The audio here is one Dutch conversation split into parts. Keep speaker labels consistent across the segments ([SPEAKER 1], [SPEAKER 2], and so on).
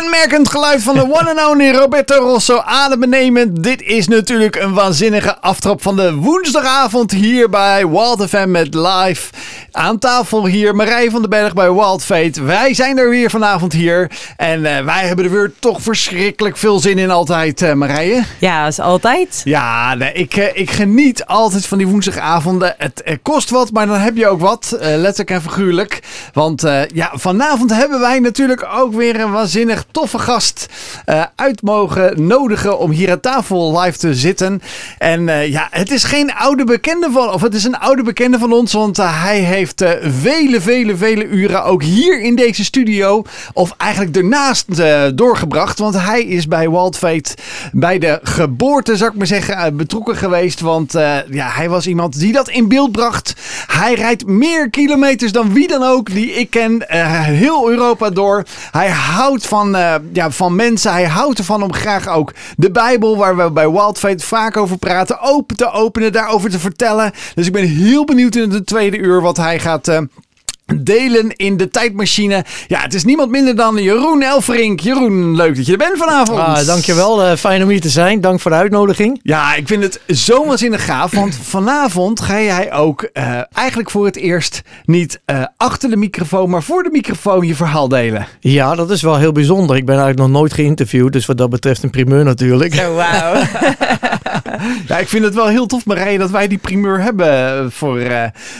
[SPEAKER 1] kenmerkend geluid van de one and only Roberto Rosso. Adembenemend. Dit is natuurlijk een waanzinnige aftrap van de woensdagavond hier bij Wild FM met live. Aan tafel hier Marij van den Berg bij Wild Fate. Wij zijn er weer vanavond hier. En uh, wij hebben er weer toch verschrikkelijk veel zin in altijd, uh, Marije.
[SPEAKER 2] Ja, is altijd.
[SPEAKER 1] Ja, nee, ik, uh, ik geniet altijd van die woensdagavonden. Het, het kost wat, maar dan heb je ook wat. letterlijk en figuurlijk. Want ja, vanavond hebben wij natuurlijk ook weer een waanzinnig toffe gast uit mogen nodigen om hier aan tafel live te zitten. En ja, het is geen oude bekende van, of het is een oude bekende van ons, want hij heeft uh, vele, vele, vele uren ook hier in deze studio, of eigenlijk ernaast uh, doorgebracht. Want hij is bij Fate bij de geboorte, zou ik maar zeggen, uh, betrokken geweest. Want ja, hij was iemand die dat in beeld bracht. Hij rijdt meer kilometers dan wie dan ook die ik ken, heel Europa door. Hij houdt van, ja, van mensen, hij houdt ervan om graag ook de Bijbel, waar we bij Wild vaak over praten, open te openen, daarover te vertellen. Dus ik ben heel benieuwd in het tweede uur wat hij gaat uh, delen in de tijdmachine. Ja, het is niemand minder dan Jeroen Elverink. Jeroen, leuk dat je er bent vanavond.
[SPEAKER 3] Ah, dankjewel, uh, fijn om hier te zijn. Dank voor de uitnodiging.
[SPEAKER 1] Ja, ik vind het zo waanzinnig gaaf, want vanavond ga jij ook uh, eigenlijk voor het eerst niet uh, achter de microfoon, maar voor de microfoon je verhaal delen.
[SPEAKER 3] Ja, dat is wel heel bijzonder. Ik ben eigenlijk nog nooit geïnterviewd, dus wat dat betreft een primeur natuurlijk.
[SPEAKER 2] Oh, wauw.
[SPEAKER 1] ja, ik vind het wel heel tof, Marije, dat wij die primeur hebben voor,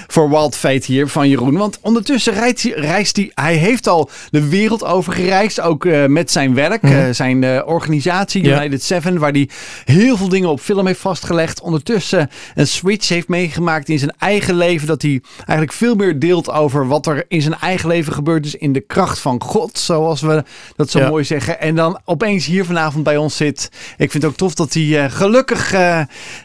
[SPEAKER 1] voor Wild Fate hier van Jeroen, want ondertussen reist hij, reist hij, hij heeft al de wereld over gereisd, ook uh, met zijn werk, mm. uh, zijn organisatie ja. United Seven, waar hij heel veel dingen op film heeft vastgelegd. Ondertussen een switch heeft meegemaakt in zijn eigen leven, dat hij eigenlijk veel meer deelt over wat er in zijn eigen leven gebeurt, dus in de kracht van God, zoals we dat zo ja. mooi zeggen. En dan opeens hier vanavond bij ons zit. Ik vind het ook tof dat hij gelukkig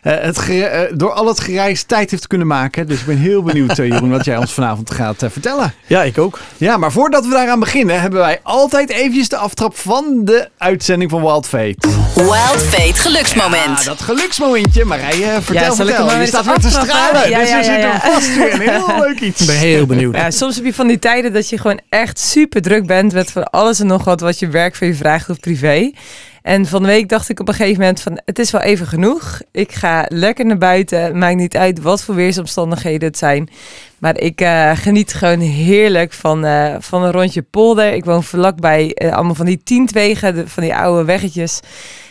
[SPEAKER 1] het door al het gereis tijd heeft kunnen maken. Dus ik ben heel benieuwd, Jeroen, wat jij ons vanavond gaat vertellen vertellen.
[SPEAKER 3] Ja, ik ook.
[SPEAKER 1] Ja, maar voordat we daaraan beginnen, hebben wij altijd eventjes de aftrap van de uitzending van Wild Fate.
[SPEAKER 4] Wild Fate geluksmoment.
[SPEAKER 1] Ja, dat geluksmomentje. Marije, vertel,
[SPEAKER 2] ja,
[SPEAKER 1] vertel. Je staat weer te stralen. Ja, dus ja, ja, ja. vast weer een heel leuk iets.
[SPEAKER 3] Ik ben heel benieuwd.
[SPEAKER 2] Ja, soms heb je van die tijden dat je gewoon echt super druk bent met van alles en nog wat wat je werk van je vraagt of privé. En van de week dacht ik op een gegeven moment van het is wel even genoeg. Ik ga lekker naar buiten. Maakt niet uit wat voor weersomstandigheden het zijn. Maar ik uh, geniet gewoon heerlijk van, uh, van een rondje polder. Ik woon vlakbij uh, allemaal van die tientwegen, van die oude weggetjes.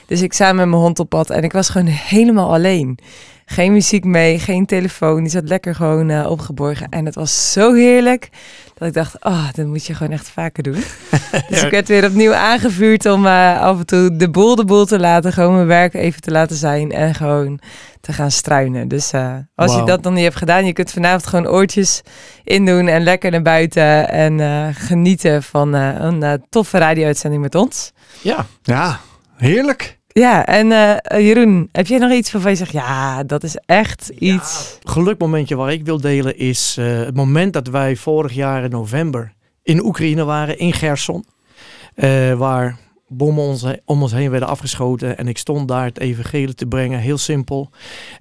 [SPEAKER 2] Dus ik sta met mijn hond op pad en ik was gewoon helemaal alleen. Geen muziek mee, geen telefoon. Die zat lekker gewoon uh, opgeborgen. En het was zo heerlijk dat ik dacht, oh, dat moet je gewoon echt vaker doen. dus ik werd weer opnieuw aangevuurd om uh, af en toe de boel de boel te laten. Gewoon mijn werk even te laten zijn en gewoon te gaan struinen. Dus uh, als wow. je dat nog niet hebt gedaan, je kunt vanavond gewoon oortjes indoen en lekker naar buiten en genieten van een toffe radio-uitzending met ons.
[SPEAKER 1] Ja, ja, heerlijk.
[SPEAKER 2] Ja, en uh, Jeroen, heb jij nog iets waarvan je zegt, ja, dat is echt iets...
[SPEAKER 3] Ja, gelukmomentje waar ik wil delen is uh, het moment dat wij vorig jaar in november in Oekraïne waren, in Gerson. Uh, waar bommen om ons heen werden afgeschoten. En ik stond daar het evangelie te brengen, heel simpel.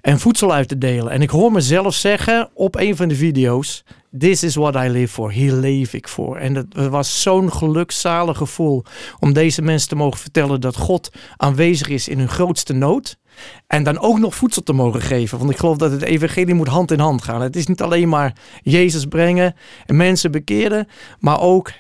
[SPEAKER 3] En voedsel uit te delen. En ik hoor mezelf zeggen op een van de video's... This is what I live for. Hier leef ik voor. En het was zo'n gelukzalig gevoel om deze mensen te mogen vertellen dat God aanwezig is in hun grootste nood. En dan ook nog voedsel te mogen geven. Want ik geloof dat het evangelie moet hand in hand gaan. Het is niet alleen maar Jezus brengen en mensen bekeren, maar ook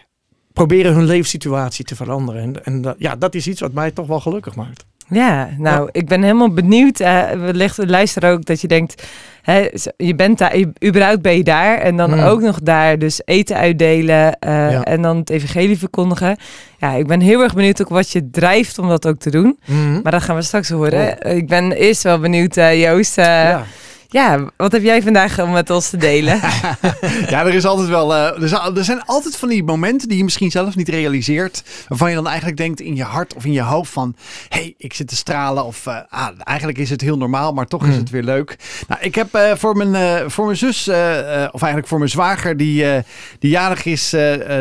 [SPEAKER 3] proberen hun leefsituatie te veranderen. En, en dat, ja, dat is iets wat mij toch wel gelukkig maakt.
[SPEAKER 2] Ja, nou, ja. ik ben helemaal benieuwd. Uh, wellicht luister ook dat je denkt, hè, je bent daar, überhaupt ben je daar. En dan mm. ook nog daar dus eten uitdelen uh, ja. en dan het evangelie verkondigen. Ja, ik ben heel erg benieuwd ook wat je drijft om dat ook te doen. Mm. Maar dat gaan we straks horen. Oh. Ik ben eerst wel benieuwd, uh, Joost. ja. Ja, wat heb jij vandaag om met ons te delen?
[SPEAKER 1] ja, er is altijd wel. Uh, er zijn altijd van die momenten die je misschien zelf niet realiseert. Waarvan je dan eigenlijk denkt in je hart of in je hoofd van. Hé, hey, ik zit te stralen. Of uh, ah, eigenlijk is het heel normaal, maar toch mm. is het weer leuk. Nou, ik heb uh, voor, mijn, voor mijn zus, of eigenlijk voor mijn zwager, die, die jarig is,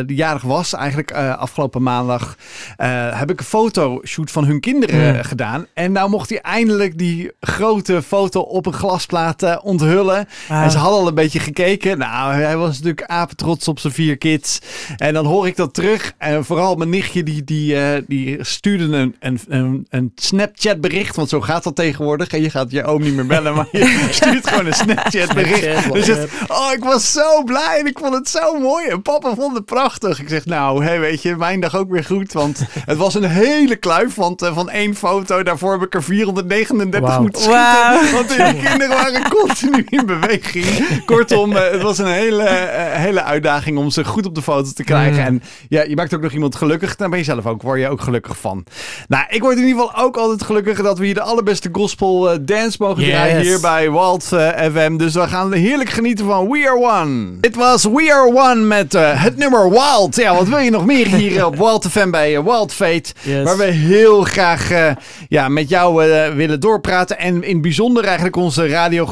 [SPEAKER 1] die jarig was, eigenlijk afgelopen maandag, heb ik een fotoshoot van hun kinderen mm. gedaan. En nou mocht hij eindelijk die grote foto op een glasplaat laten onthullen.
[SPEAKER 3] Ah.
[SPEAKER 1] En ze hadden al een beetje gekeken. Nou, hij was natuurlijk apetrots op zijn vier kids. En dan hoor ik dat terug. En vooral mijn nichtje, die, die, eh, die stuurde een, een, een, een Snapchat bericht. Want zo gaat dat tegenwoordig. En je gaat je oom niet meer bellen, maar je stuurt gewoon een Snapchat bericht. Dus het, oh, ik was zo blij en ik vond het zo mooi. En papa vond het prachtig. Ik zeg, nou, hé, weet je, mijn dag ook weer goed. Want het was een hele kluif. Want eh, van één foto, daarvoor heb ik er 439
[SPEAKER 3] Wauw.
[SPEAKER 1] moeten schieten. Want de kinderen waren continu in beweging. Kortom, eh, het was een hele, eh, hele uitdaging om ze goed op de foto te krijgen.
[SPEAKER 3] Mm.
[SPEAKER 1] En ja, je maakt ook nog iemand gelukkig. Daar ben je zelf ook, word je ook gelukkig van. Nou, ik word in ieder geval ook altijd gelukkig dat we hier de allerbeste gospel eh, dance mogen
[SPEAKER 3] Yes.
[SPEAKER 1] draaien hier bij Walt eh, FM. Dus we gaan heerlijk genieten van We Are One. Dit was We Are One met het nummer Wild. Ja, wat wil je nog meer hier op Walt FM bij Wild Fate?
[SPEAKER 3] Yes.
[SPEAKER 1] Waar we heel graag ja, met jou willen doorpraten. En in het bijzonder eigenlijk onze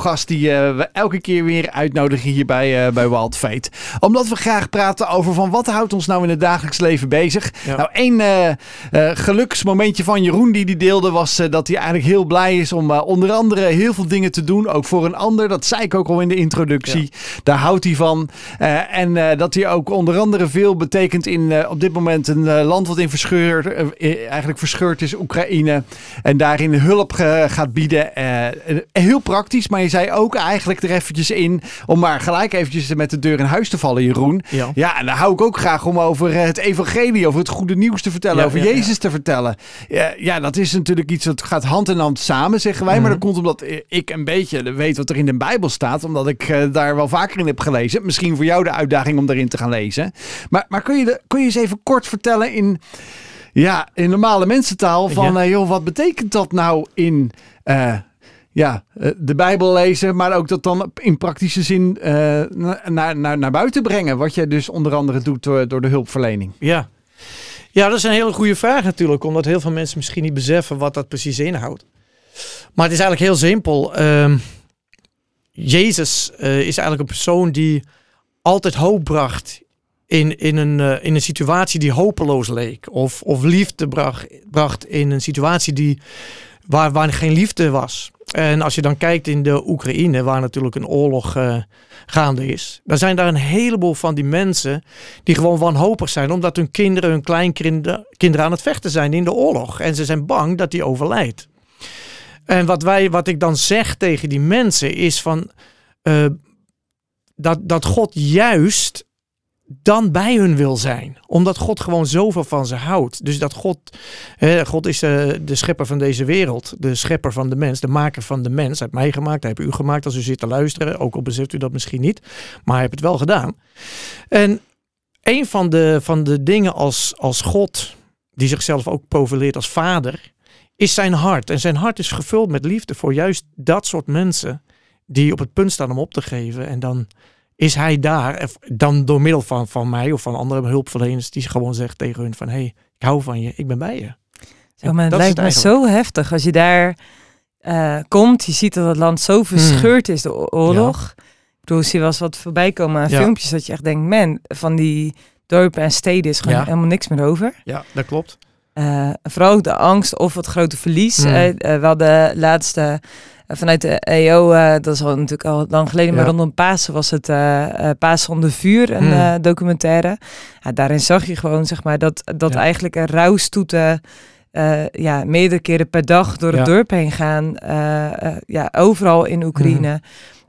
[SPEAKER 1] die eh, we elke keer weer uitnodigen hier bij, eh, bij Wild Fate. Omdat we graag praten over van wat houdt ons nou in het dagelijks leven bezig.
[SPEAKER 3] Ja.
[SPEAKER 1] Nou, één eh, geluksmomentje van Jeroen die die deelde was dat hij eigenlijk heel blij is om onder andere heel veel dingen te doen. Ook voor een ander. Dat zei ik ook al in de introductie. Daar houdt hij van. En dat hij ook onder andere veel betekent in op dit moment een land wat in verscheur, eigenlijk verscheurd is, Oekraïne. En daarin hulp gaat bieden. Heel praktisch, maar je zei ook eigenlijk er eventjes in om maar gelijk eventjes met de deur in huis te vallen, Jeroen.
[SPEAKER 3] Ja.
[SPEAKER 1] Ja, en daar hou ik ook graag om over eh, het evangelie, over het goede nieuws te vertellen,
[SPEAKER 3] Ja,
[SPEAKER 1] over
[SPEAKER 3] ja.
[SPEAKER 1] Jezus te vertellen. Ja, ja, dat is natuurlijk iets dat gaat hand in hand samen, zeggen wij. Maar
[SPEAKER 3] Mhm.
[SPEAKER 1] dat komt omdat ik een beetje weet wat er in de Bijbel staat, omdat ik eh, daar wel vaker in heb gelezen. Misschien voor jou de uitdaging om daarin te gaan lezen. Maar, maar kun, je de, kun je eens even kort vertellen in, ja, in normale mensentaal van,
[SPEAKER 3] Ja.
[SPEAKER 1] eh, joh, wat betekent dat nou in... ja, eh, de Bijbel lezen, maar ook dat dan in praktische zin eh, na- naar, naar, naar buiten brengen. Wat je dus onder andere doet door, de hulpverlening.
[SPEAKER 3] Ja. ja, dat is een hele goede vraag natuurlijk. Omdat heel veel mensen misschien niet beseffen wat dat precies inhoudt. Maar het is eigenlijk heel simpel. Ehm, Jezus eh, is eigenlijk een persoon die altijd hoop bracht in, in, een, eh, in een situatie die hopeloos leek. Of, of liefde bracht, bracht in een situatie die, waar, waar geen liefde was. En als je dan kijkt in de Oekraïne, waar natuurlijk een oorlog eh, gaande is, dan zijn daar een heleboel van die mensen die gewoon wanhopig zijn, omdat hun kinderen, hun kleinkinderen kinderen aan het vechten zijn in de oorlog. En ze zijn bang dat die overlijdt. En wat, wij, wat ik dan zeg tegen die mensen is van eh, dat, dat God juist dan bij hun wil zijn. Omdat God gewoon zoveel van ze houdt. Dus dat God, God is eh, de schepper van deze wereld. De schepper van de mens, de maker van de mens. Hij heeft mij gemaakt, hij heeft u gemaakt als u zit te luisteren. Ook al beseft u dat misschien niet. Maar hij heeft het wel gedaan. En een van de, van de dingen als, als God, die zichzelf ook profileert als vader, is zijn hart. En zijn hart is gevuld met liefde voor juist dat soort mensen die op het punt staan om op te geven. En dan is hij daar, of dan door middel van, van mij of van andere hulpverleners, die gewoon zegt tegen hun van, hé, hey, ik hou van je, ik ben bij je.
[SPEAKER 2] Ja, maar het
[SPEAKER 3] dat is
[SPEAKER 2] lijkt me zo heftig als je daar eh, komt. Je ziet dat het land zo verscheurd is, de o- oorlog. Ik bedoel, zie eens wat voorbij komen aan
[SPEAKER 3] Ja.
[SPEAKER 2] filmpjes dat je echt denkt, man, van die dorpen en steden is gewoon
[SPEAKER 3] Ja.
[SPEAKER 2] helemaal niks meer over.
[SPEAKER 3] Ja, dat klopt.
[SPEAKER 2] Eh, vooral ook de angst of het grote verlies.
[SPEAKER 3] Mm.
[SPEAKER 2] Eh, eh, wel de laatste eh, vanuit de EO, eh, dat is al natuurlijk al lang geleden, maar rondom Pasen was het eh eh, Pasen onder vuur, een
[SPEAKER 3] Mm.
[SPEAKER 2] eh, documentaire. Ja, daarin zag je gewoon zeg maar dat, dat eigenlijk een rouwstoeten ja, meerdere keren per dag door het
[SPEAKER 3] Ja.
[SPEAKER 2] dorp heen gaan. ja, overal in Oekraïne.
[SPEAKER 3] Mm.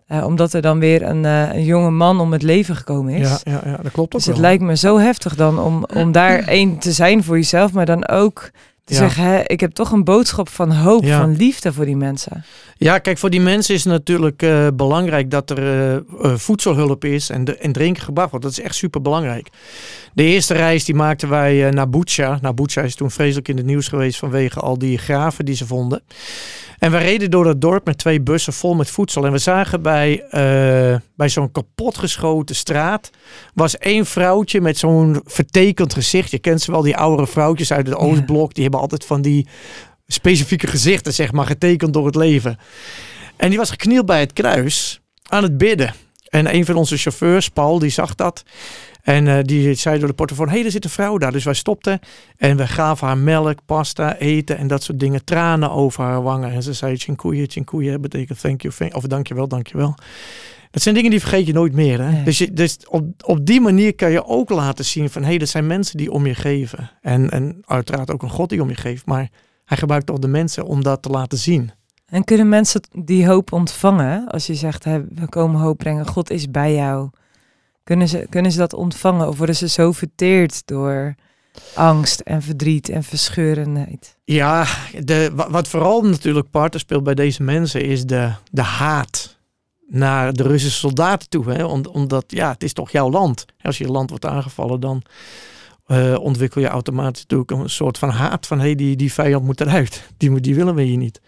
[SPEAKER 2] Eh, omdat er dan weer een, een jonge man om het leven gekomen is.
[SPEAKER 3] Ja, ja, ja, dat klopt ook
[SPEAKER 2] Dus het lijkt me zo heftig dan om, om daar één te zijn voor jezelf, maar dan ook te
[SPEAKER 3] Ja.
[SPEAKER 2] zeggen, hè, ik heb toch een boodschap van hoop,
[SPEAKER 3] Ja.
[SPEAKER 2] van liefde voor die mensen.
[SPEAKER 3] Ja, kijk, voor die mensen is het natuurlijk eh, belangrijk dat er eh, eh, voedselhulp is en, de, en drinken gebracht wordt. Dat is echt super belangrijk. De eerste reis die maakten wij eh, naar Bucha. Nou, Bucha is toen vreselijk in het nieuws geweest vanwege al die graven die ze vonden. En we reden door dat dorp met twee bussen vol met voedsel. En we zagen bij, bij zo'n kapotgeschoten straat... was één vrouwtje met zo'n vertekend gezicht. Je kent ze wel, die oudere vrouwtjes uit het Oostblok. Die hebben altijd van die specifieke gezichten, zeg maar, getekend door het leven. En die was geknield bij het kruis aan het bidden. En een van onze chauffeurs, Paul, die zag dat. En eh, die zei door de portofoon, hé, hey, er zit een vrouw daar. Dus wij stopten en we gaven haar melk, pasta, eten en dat soort dingen. Tranen over haar wangen. En ze zei, chinkoeie, chinkoeie, betekent thank you, thank, of dankjewel, dankjewel. Dat zijn dingen die vergeet je nooit meer. Hè?
[SPEAKER 2] Nee.
[SPEAKER 3] Dus, je, dus op, op die manier kan je ook laten zien van... hé, hey, er zijn mensen die om je geven. En, en uiteraard ook een God die om je geeft. Maar hij gebruikt toch de mensen om dat te laten zien.
[SPEAKER 2] En kunnen mensen die hoop ontvangen? Als je zegt, hè, we komen hoop brengen, God is bij jou. Kunnen ze, kunnen ze dat ontvangen? Of worden ze zo verteerd door angst en verdriet en verscheurenheid?
[SPEAKER 3] Ja, de, wa- wat vooral natuurlijk parten speelt bij deze mensen... is de, de haat naar de Russische soldaten toe. Hè? Om- omdat, ja, het is toch jouw land. Als je land wordt aangevallen, dan eh, ontwikkel je automatisch natuurlijk een soort van haat. Van, hey, die, die vijand moet eruit. Die, moet- die willen we hier niet.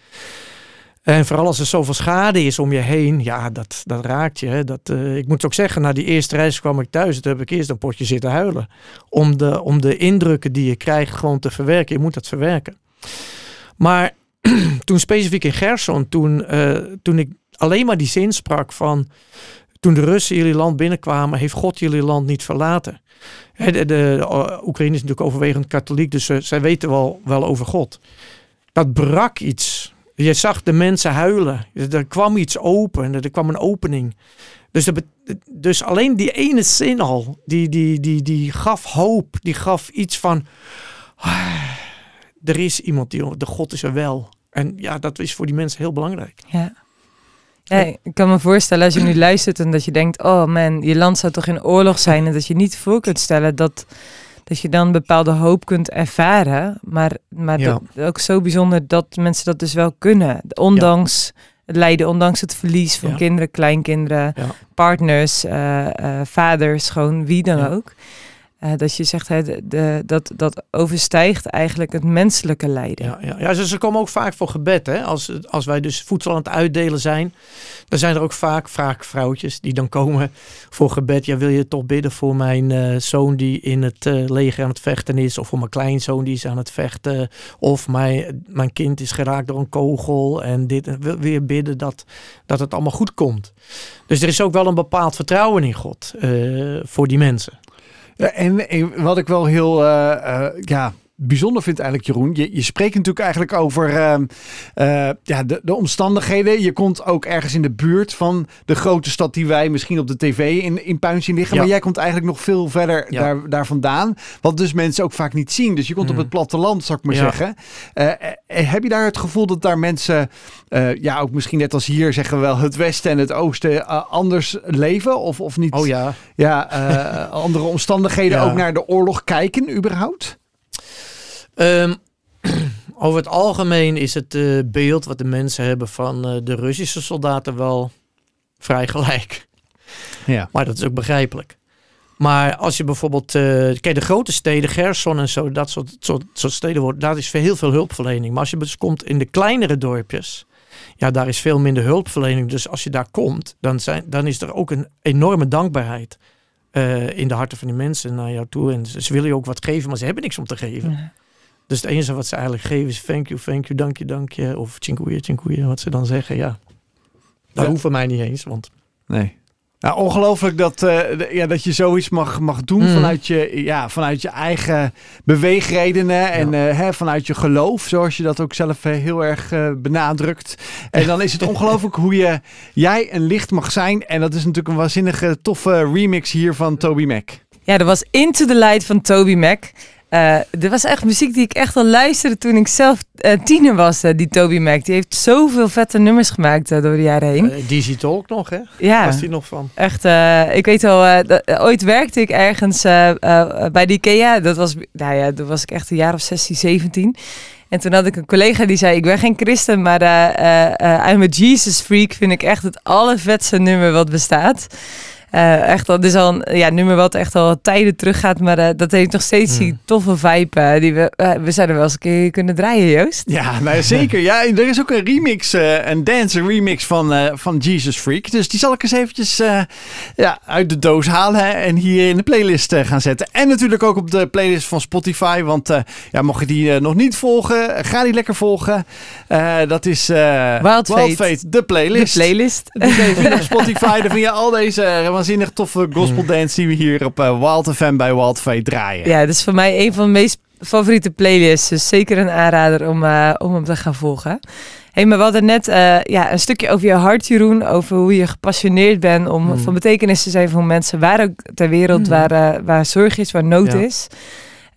[SPEAKER 3] En vooral als er zoveel schade is om je heen, ja, dat, dat raakt je. Hè. Dat, eh, ik moet ook zeggen, na die eerste reis kwam ik thuis. Toen heb ik eerst een potje zitten huilen. Om de, om de indrukken die je krijgt gewoon te verwerken. Je moet dat verwerken. Maar toen specifiek in Gerson, toen, eh, toen ik alleen maar die zin sprak van... Toen de Russen jullie land binnenkwamen, heeft God jullie land niet verlaten. De, de, eh, Oekraïne is natuurlijk overwegend katholiek, dus ze, zij weten wel, wel over God. Dat brak iets. Je zag de mensen huilen. Er kwam iets open, er kwam een opening. Dus, dus alleen die ene zin al, die, die, die, die gaf hoop. Die gaf iets van, "Ah, er is iemand, die, de God is er wel. En ja, dat is voor die mensen heel belangrijk.
[SPEAKER 2] Ja. Ja, ik kan me voorstellen als je nu luistert en dat je denkt, oh man, je land zou toch in oorlog zijn en dat je niet voor kunt stellen dat, dat je dan bepaalde hoop kunt ervaren. Maar, maar
[SPEAKER 3] Ja.
[SPEAKER 2] dat, ook zo bijzonder dat mensen dat dus wel kunnen. Ondanks het lijden, ondanks het verlies van
[SPEAKER 3] Ja.
[SPEAKER 2] kinderen, kleinkinderen, partners, eh, eh, vaders, gewoon wie dan ook. Dat je zegt, hè, de, dat, dat overstijgt eigenlijk het menselijke lijden.
[SPEAKER 3] Ja, ja. ja ze, komen ook vaak voor gebed. Hè? Als, als wij dus voedsel aan het uitdelen zijn, dan zijn er ook vaak, vaak vrouwtjes die dan komen voor gebed. Ja, wil je toch bidden voor mijn eh, zoon die in het eh, leger aan het vechten is? Of voor mijn kleinzoon die is aan het vechten? Of mijn, mijn kind is geraakt door een kogel en dit. Wil, je bidden dat, dat het allemaal goed komt? Dus er is ook wel een bepaald vertrouwen in God eh, voor die mensen.
[SPEAKER 1] En, en wat ik wel heel eh, eh, ja, bijzonder vind eigenlijk, Jeroen. Je, je spreekt natuurlijk eigenlijk over ehm, eh, ja, de, de omstandigheden. Je komt ook ergens in de buurt van de grote stad die wij misschien op de tv in, in puin zien liggen.
[SPEAKER 3] Ja.
[SPEAKER 1] Maar jij komt eigenlijk nog veel verder
[SPEAKER 3] Ja.
[SPEAKER 1] daar, daar vandaan. Wat dus mensen ook vaak niet zien. Dus je komt op
[SPEAKER 3] Mm.
[SPEAKER 1] het platteland, zou ik maar
[SPEAKER 3] Ja.
[SPEAKER 1] zeggen. Eh, eh, heb je daar het gevoel dat daar mensen, ja ook misschien net als hier zeggen we wel, het westen en het oosten anders leven? Of, of niet?
[SPEAKER 3] Oh ja.
[SPEAKER 1] ja, andere omstandigheden ook naar de oorlog kijken überhaupt?
[SPEAKER 3] Ehm, over het algemeen is het eh, beeld wat de mensen hebben van eh, de Russische soldaten wel vrij gelijk.
[SPEAKER 1] Ja.
[SPEAKER 3] Maar dat is ook begrijpelijk. Maar als je bijvoorbeeld, eh, kijk, de grote steden, Gerson en zo, dat soort, soort, soort steden, wordt, daar is heel veel hulpverlening. Maar als je dus komt in de kleinere dorpjes, ja, daar is veel minder hulpverlening. Dus als je daar komt, dan, zijn, dan is er ook een enorme dankbaarheid in de harten van die mensen naar jou toe. En ze, ze willen je ook wat geven, maar ze hebben niks om te geven.
[SPEAKER 2] Ja.
[SPEAKER 3] Dus het enige wat ze eigenlijk geven is thank you, thank you, dank je, dank je. Of chinkoeie, chinkoeie, wat ze dan zeggen, ja. Dat
[SPEAKER 1] Ja.
[SPEAKER 3] voor mij niet eens, want
[SPEAKER 1] Nee. Nou, ongelooflijk dat, eh, ja, dat je zoiets mag, mag doen
[SPEAKER 3] Mm.
[SPEAKER 1] vanuit, je, ja, vanuit je eigen beweegredenen en eh, hè, vanuit je geloof, zoals je dat ook zelf eh, heel erg eh, benadrukt. En dan is het ongelooflijk hoe je, jij een licht mag zijn. En dat is natuurlijk een waanzinnige toffe remix hier van Toby Mac.
[SPEAKER 2] Ja, dat was Into the Light van Toby Mac. Eh dit was echt muziek die ik echt al luisterde toen ik zelf eh, tiener was, eh, die Toby Mac. Die heeft zoveel vette nummers gemaakt door de jaren heen.
[SPEAKER 3] er ook nog, hè?
[SPEAKER 2] ja,
[SPEAKER 3] Was die nog van?
[SPEAKER 2] echt. ik weet wel, dat- ooit werkte ik ergens bij de IKEA. Dat was, nou ja, toen was ik echt een jaar of 16, 17. En toen had ik een collega die zei, ik ben geen christen, maar I'm a Jesus freak vind ik echt het allervetste nummer wat bestaat. Eh, echt, dat is al een ja, nummer wat echt al tijden teruggaat. Maar eh, dat heeft nog steeds die
[SPEAKER 3] Mm.
[SPEAKER 2] toffe vibe. eh, die we, we zouden wel eens een keer kunnen draaien, Joost.
[SPEAKER 1] Ja, nou, zeker. Ja, er is ook een remix, een dance remix van, van Jesus Freak. Dus die zal ik eens eventjes ja, uit de doos halen en hier in de playlist gaan zetten. En natuurlijk ook op de playlist van Spotify. Want ja, mocht je die nog niet volgen, ga die lekker volgen. Dat is
[SPEAKER 2] Wild Fate.
[SPEAKER 1] de playlist.
[SPEAKER 2] De playlist.
[SPEAKER 1] Die je op Spotify. Daar vind je al deze waanzinnig toffe gospel dance die we hier op eh, Wild FM bij Wild Fate draaien.
[SPEAKER 2] Ja, dat is voor mij een van de meest favoriete playlists. Dus zeker een aanrader om, eh, om hem te gaan volgen. hey, maar we hadden net eh, ja, een stukje over je hart, Jeroen. Over hoe je gepassioneerd bent om
[SPEAKER 3] Hmm.
[SPEAKER 2] van betekenis te zijn voor mensen. Waar ook ter wereld,
[SPEAKER 3] Hmm.
[SPEAKER 2] waar, waar zorg is, waar nood
[SPEAKER 3] Ja.
[SPEAKER 2] is.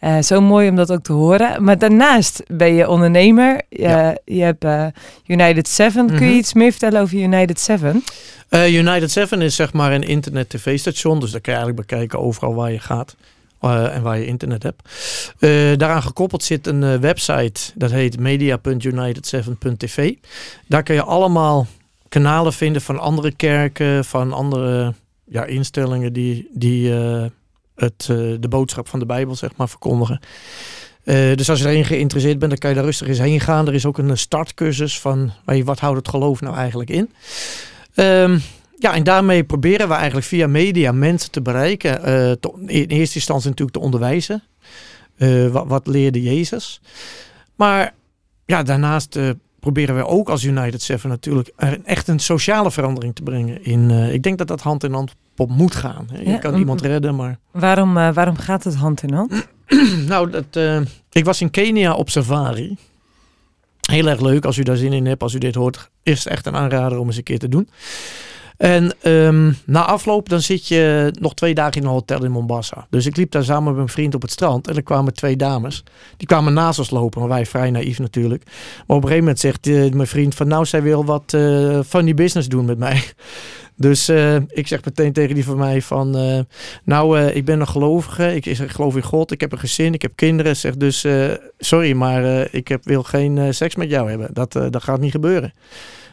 [SPEAKER 2] Eh, zo mooi om dat ook te horen. Maar daarnaast ben je ondernemer. Je,
[SPEAKER 3] Ja.
[SPEAKER 2] je hebt eh, United 7. Kun je
[SPEAKER 3] Mhm.
[SPEAKER 2] iets meer vertellen over United 7?
[SPEAKER 3] Eh, United 7 is zeg maar een internet tv-station. Dus daar kan je eigenlijk bekijken overal waar je gaat. eh, en waar je internet hebt. Eh, daaraan gekoppeld zit een eh, website. Dat heet media.united7.tv. Daar kun je allemaal kanalen vinden van andere kerken. Van andere ja, instellingen die, die eh, het, eh, de boodschap van de Bijbel zeg maar verkondigen. Eh, dus als je erin geïnteresseerd bent, dan kan je daar rustig eens heen gaan. Er is ook een eh, startcursus van wat houdt het geloof nou eigenlijk in. Ehm, ja, en daarmee proberen we eigenlijk via media mensen te bereiken. in eerste instantie natuurlijk te onderwijzen. Wat, wat leerde Jezus? Maar ja, daarnaast proberen we ook als United Seven natuurlijk echt een sociale verandering te brengen. In, eh, ik denk dat dat hand in hand op moet gaan. Je
[SPEAKER 2] Ja,
[SPEAKER 3] kan iemand redden, maar...
[SPEAKER 2] Waarom, eh, waarom gaat het hand in hand?
[SPEAKER 3] nou, dat, eh, ik was in Kenia op safari. Heel erg leuk als u daar zin in hebt, als u dit hoort. Is echt een aanrader om eens een keer te doen. En ehm, na afloop dan zit je nog twee dagen in een hotel in Mombasa. Dus ik liep daar samen met mijn vriend op het strand. En er kwamen twee dames. Die kwamen naast ons lopen. Maar wij vrij naïef natuurlijk. Maar op een gegeven moment zegt eh, mijn vriend van... Nou, zij wil wat eh funny business doen met mij. Dus eh, ik zeg meteen tegen die van mij van... nou, ik ben een gelovige. Ik, ik geloof in God. Ik heb een gezin. Ik heb kinderen. Zeg dus, sorry, maar ik heb, wil geen seks met jou hebben. Dat, dat gaat niet gebeuren.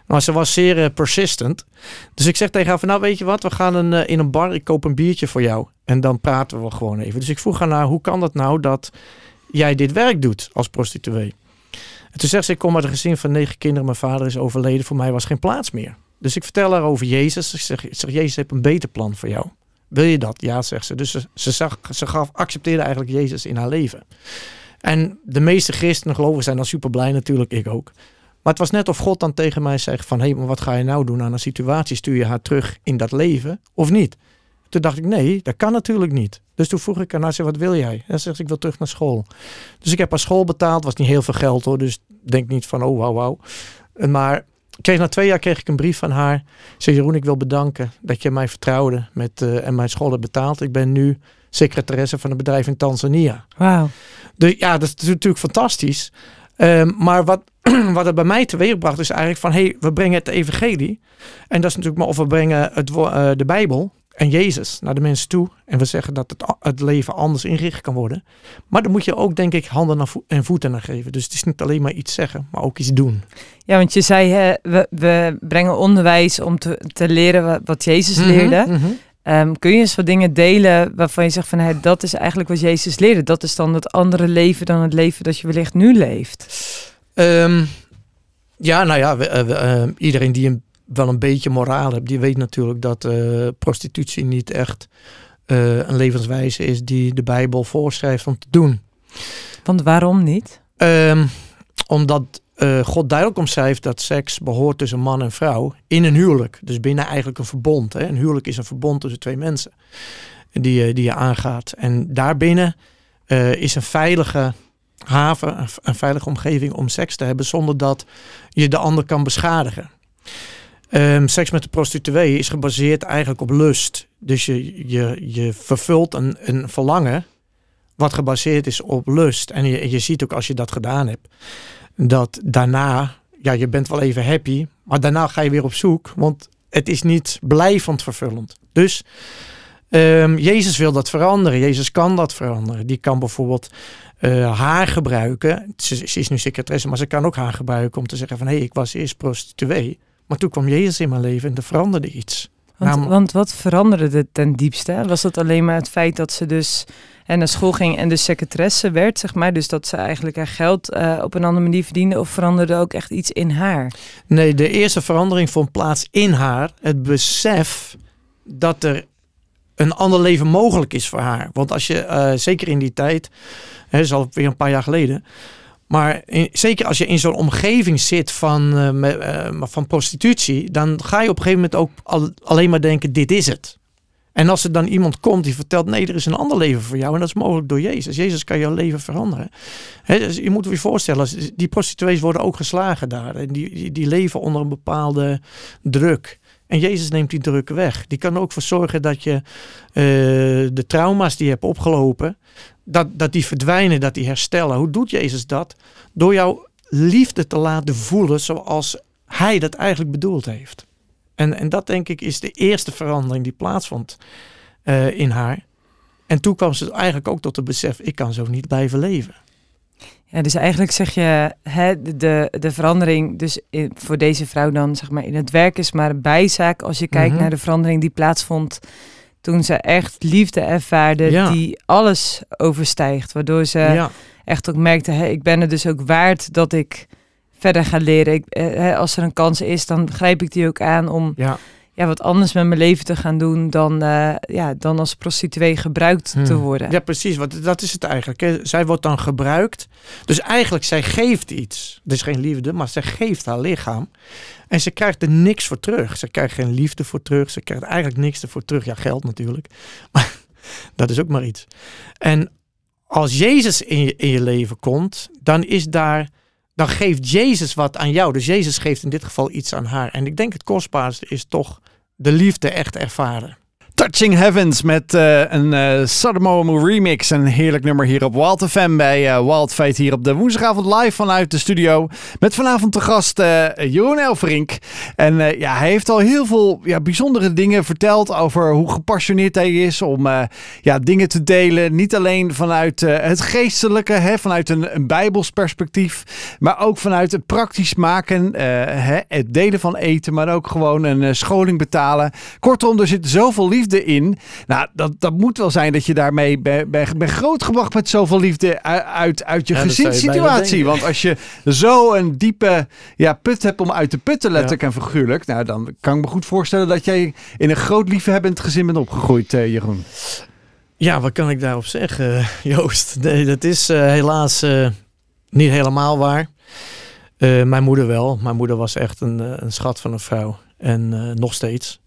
[SPEAKER 3] Maar ze was zeer eh, persistent. Dus ik zeg tegen haar van, nou weet je wat, we gaan een, eh, in een bar, ik koop een biertje voor jou. En dan praten we gewoon even. Dus ik vroeg haar naar, hoe kan dat nou dat jij dit werk doet als prostituee? En toen zegt ze, ik kom uit een gezin van negen kinderen. Mijn vader is overleden. Voor mij was geen plaats meer. Dus ik vertel haar over Jezus. Ik zeg, zeg Jezus heeft een beter plan voor jou. Wil je dat? Ja, zegt ze. Dus ze, ze, zag, ze gaf, accepteerde eigenlijk Jezus in haar leven. En de meeste christenen gelovigen zijn dan super blij natuurlijk, ik ook. Maar het was net of God dan tegen mij zegt van... hé, hey, maar wat ga je nou doen aan een situatie? Stuur je haar terug in dat leven of niet? Toen dacht ik, nee, dat kan natuurlijk niet. Dus toen vroeg ik haar, nou, zei, wat wil jij? En dan zegt ze, ik wil terug naar school. Dus ik heb haar school betaald. was niet heel veel geld hoor, dus denk niet van, oh, wauw, wauw. Maar kreeg, na twee jaar kreeg ik een brief van haar. Ze zei, Jeroen, ik wil bedanken dat je mij vertrouwde met, eh, en mijn school hebt betaald. Ik ben nu secretaresse van een bedrijf in Tanzania.
[SPEAKER 2] Wauw.
[SPEAKER 3] Dus ja, dat is natuurlijk fantastisch. Ehm, maar wat, wat het bij mij teweegbracht is eigenlijk van... hé, hey, we brengen het evangelie. En dat is natuurlijk maar of we brengen het, eh, de Bijbel en Jezus naar de mensen toe. En we zeggen dat het, het leven anders ingericht kan worden. Maar dan moet je ook, denk ik, handen en voeten naar geven. Dus het is niet alleen maar iets zeggen, maar ook iets doen.
[SPEAKER 2] Ja, want je zei, hè, we, we brengen onderwijs om te, te leren wat, Jezus leerde.
[SPEAKER 3] Mhm, mhm.
[SPEAKER 2] Ehm, kun je eens wat dingen delen waarvan je zegt van hé, dat is eigenlijk wat Jezus leerde. Dat is dan het andere leven dan het leven dat je wellicht nu leeft.
[SPEAKER 3] Ehm, ja, nou ja, we, eh, we, eh, iedereen die een, wel een beetje moraal heeft, die weet natuurlijk dat eh, prostitutie niet echt een levenswijze is die de Bijbel voorschrijft om te doen.
[SPEAKER 2] Want waarom niet?
[SPEAKER 3] Ehm, omdat God duidelijk omschrijft dat seks behoort tussen man en vrouw in een huwelijk. Dus binnen eigenlijk een verbond. Hè. Een huwelijk is een verbond tussen twee mensen die, je- die je aangaat. En daarbinnen is een veilige haven, een, veilige omgeving om seks te hebben zonder dat je de ander kan beschadigen. Ehm, seks met de prostituee is gebaseerd eigenlijk op lust. Dus je, je, je vervult een, een verlangen wat gebaseerd is op lust. En je, je ziet ook als je dat gedaan hebt, dat daarna, ja, je bent wel even happy, maar daarna ga je weer op zoek, want het is niet blijvend vervullend. Dus ehm, Jezus wil dat veranderen. Jezus kan dat veranderen. Die kan bijvoorbeeld eh, haar gebruiken. Ze, ze is nu secretaresse, maar ze kan ook haar gebruiken om te zeggen van hé, hey, ik was eerst prostituee, maar toen kwam Jezus in mijn leven en er veranderde iets.
[SPEAKER 2] Want, want wat veranderde het ten diepste? Was dat alleen maar het feit dat ze dus en naar school ging en dus secretaresse werd, zeg maar? Dus dat ze eigenlijk haar geld eh, op een andere manier verdiende? Of veranderde ook echt iets in haar?
[SPEAKER 3] Nee, de eerste verandering vond plaats in haar. Het besef dat er een ander leven mogelijk is voor haar. Want als je, eh, zeker in die tijd, hè, is alweer een paar jaar geleden. Maar in- zeker als je in zo'n omgeving zit van, eh, eh, van prostitutie, dan ga je op een gegeven moment ook al- alleen maar denken: dit is het. En als er dan iemand komt die vertelt: nee, er is een ander leven voor jou en dat is mogelijk door Jezus. Jezus kan jouw leven veranderen. Dus je moet je voorstellen, die prostituees worden ook geslagen daar. En die, die leven onder een bepaalde druk. En Jezus neemt die druk weg. Die kan ook voor zorgen dat je eh, de trauma's die je hebt opgelopen, dat, dat die verdwijnen, dat die herstellen. Hoe doet Jezus dat? Door jouw liefde te laten voelen zoals Hij dat eigenlijk bedoeld heeft. En, en dat denk ik is de eerste verandering die plaatsvond eh, in haar. En toen kwam ze eigenlijk ook tot het besef, ik kan zo niet blijven leven.
[SPEAKER 2] Ja, dus eigenlijk zeg je, hè, de, de verandering dus in, voor deze vrouw dan zeg maar in het werk is maar een bijzaak als je kijkt
[SPEAKER 3] Mhm.
[SPEAKER 2] naar de verandering die plaatsvond toen ze echt liefde ervaarde
[SPEAKER 3] Ja.
[SPEAKER 2] die alles overstijgt. Waardoor ze
[SPEAKER 3] ja.
[SPEAKER 2] echt ook merkte, hè, ik ben er dus ook waard dat ik verder ga leren. Ik, eh, hè, als er een kans is, dan grijp ik die ook aan om
[SPEAKER 3] ja.
[SPEAKER 2] Ja, wat anders met mijn leven te gaan doen dan, eh, ja, dan als prostituee gebruikt te
[SPEAKER 3] Hmm.
[SPEAKER 2] worden.
[SPEAKER 3] Ja, precies. Want dat is het eigenlijk. Hè. Zij wordt dan gebruikt. Dus eigenlijk, zij geeft iets. Is geen liefde, maar zij geeft haar lichaam. En ze krijgt er niks voor terug. Ze krijgt geen liefde voor terug. Ze krijgt eigenlijk niks ervoor terug. Ja, geld natuurlijk. Maar dat is ook maar iets. En als Jezus in je, in je leven komt, dan is daar... Dan geeft Jezus wat aan jou. Dus Jezus geeft in dit geval iets aan haar. En ik denk het kostbaarste is toch de liefde echt ervaren.
[SPEAKER 1] Touching Heavens met eh, een eh Sodomo remix. Een heerlijk nummer hier op Wild FM bij eh, Wild Fate hier op de woensdagavond live vanuit de studio. Met vanavond de gast eh, Jeroen. En ja, hij heeft al heel veel ja, bijzondere dingen verteld over hoe gepassioneerd hij is om ja, dingen te delen. Niet alleen vanuit het geestelijke, hè, vanuit een, een bijbels perspectief. Maar ook vanuit het praktisch maken, hè, het delen van eten. Maar ook gewoon een scholing betalen. Kortom, er zit zoveel liefde in. Nou, dat, dat moet wel zijn dat je daarmee bent ben, ben grootgebracht met zoveel liefde uit, uit je
[SPEAKER 3] Ja,
[SPEAKER 1] gezinssituatie. Want als je zo een diepe ja, put hebt om uit te putten, letterlijk en figuurlijk. Nou, dan kan ik me goed voorstellen dat jij in een groot liefhebbend gezin bent opgegroeid, eh, Jeroen.
[SPEAKER 3] Ja, wat kan ik daarop zeggen, Joost? Nee, dat is eh, helaas eh, niet helemaal waar. Mijn moeder wel. Mijn moeder was echt een, een schat van een vrouw. En nog steeds.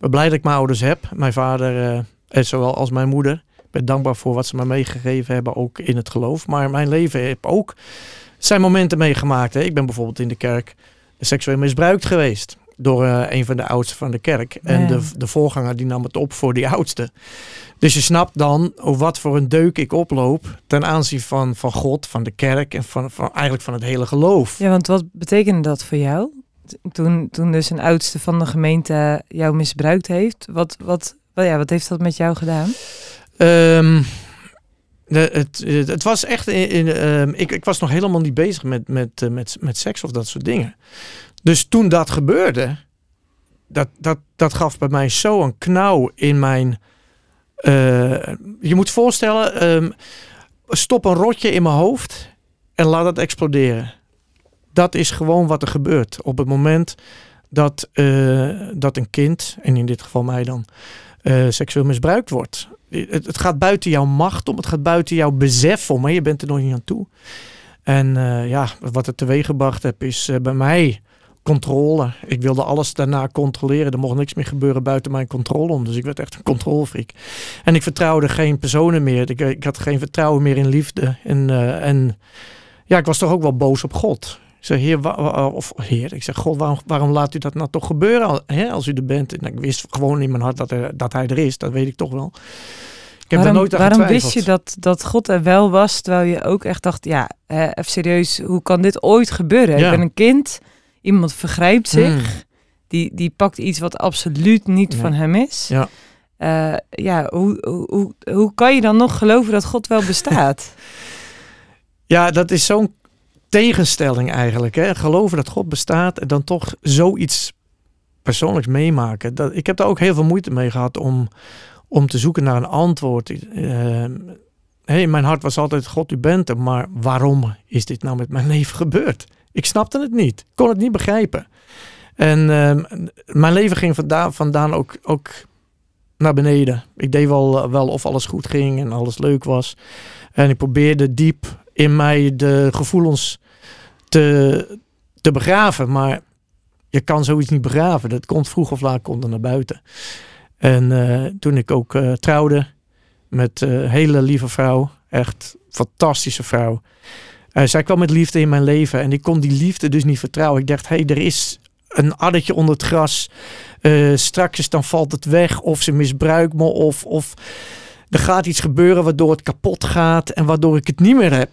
[SPEAKER 3] Ben blij dat ik mijn ouders heb. Mijn vader, eh, en zowel als mijn moeder. Ik ben dankbaar voor wat ze me meegegeven hebben, ook in het geloof. Maar mijn leven heeft ook zijn momenten meegemaakt. Hè. Ik ben bijvoorbeeld in de kerk seksueel misbruikt geweest. Door eh, een van de oudsten van de kerk. En de, de voorganger die nam het op voor die oudste. Dus je snapt dan wat voor een deuk ik oploop ten aanzien van, van God, van de kerk en van, van eigenlijk van het hele geloof.
[SPEAKER 2] Ja, want wat betekende dat voor jou? Toen, toen dus een oudste van de gemeente jou misbruikt heeft. Wat, wat, ja, wat heeft dat met jou gedaan?
[SPEAKER 3] Ehm, het, het, was echt, in, ehm, ik, ik was nog helemaal niet bezig met, met, eh, met, met seks of dat soort dingen. Dus toen dat gebeurde, dat, dat, dat gaf bij mij zo een knauw in mijn. eh, je moet voorstellen, ehm, stop een rotje in mijn hoofd en laat het exploderen. Dat is gewoon wat er gebeurt op het moment dat, eh, dat een kind, en in dit geval mij dan, eh, seksueel misbruikt wordt. Het, het gaat buiten jouw macht om, het gaat buiten jouw besef om, je bent er nog niet aan toe. En eh, ja, wat het teweeggebracht heb is bij mij controle. Ik wilde alles daarna controleren. Er mocht niks meer gebeuren buiten mijn controle om. Dus ik werd echt een controlfreak. En ik vertrouwde geen personen meer. Ik, ik had geen vertrouwen meer in liefde. En, en ja, ik was toch ook wel boos op God. Ik zeg, heer, of heer, ik zeg, God, waarom, waarom laat u dat nou toch gebeuren hè, als u er bent? En ik wist gewoon in mijn hart dat, er, dat hij er is, dat weet ik toch wel. Ik heb
[SPEAKER 2] waarom
[SPEAKER 3] nooit aan
[SPEAKER 2] waarom wist je dat, dat God er wel was, terwijl je ook echt dacht, ja, even serieus, hoe kan dit ooit gebeuren?
[SPEAKER 3] Ja.
[SPEAKER 2] Ik ben een kind, iemand vergrijpt zich,
[SPEAKER 3] Hmm.
[SPEAKER 2] die, die pakt iets wat absoluut niet van hem is.
[SPEAKER 3] Ja.
[SPEAKER 2] Eh, ja, hoe, hoe, hoe, hoe kan je dan nog geloven dat God wel bestaat?
[SPEAKER 3] Ja, dat is zo'n tegenstelling eigenlijk. Hè? Geloven dat God bestaat en dan toch zoiets persoonlijks meemaken. Dat, ik heb daar ook heel veel moeite mee gehad om, om te zoeken naar een antwoord. Uh, hey, mijn hart was altijd, God, u bent er, maar waarom is dit nou met mijn leven gebeurd? Ik snapte het niet, kon het niet begrijpen. En ehm, mijn leven ging vandaan, vandaan ook, ook naar beneden. Ik deed wel, wel of alles goed ging en alles leuk was. En ik probeerde diep in mij de gevoelens te, te begraven. Maar je kan zoiets niet begraven. Dat komt vroeg of laat komt er naar buiten. En uh, toen ik ook uh, trouwde met een uh, hele lieve vrouw. Echt fantastische vrouw. zij kwam met liefde in mijn leven. En ik kon die liefde dus niet vertrouwen. Ik dacht, hé, hey, er is een addertje onder het gras. straks dan valt het weg. Of ze misbruikt me. Of... of er gaat iets gebeuren waardoor het kapot gaat en waardoor ik het niet meer heb.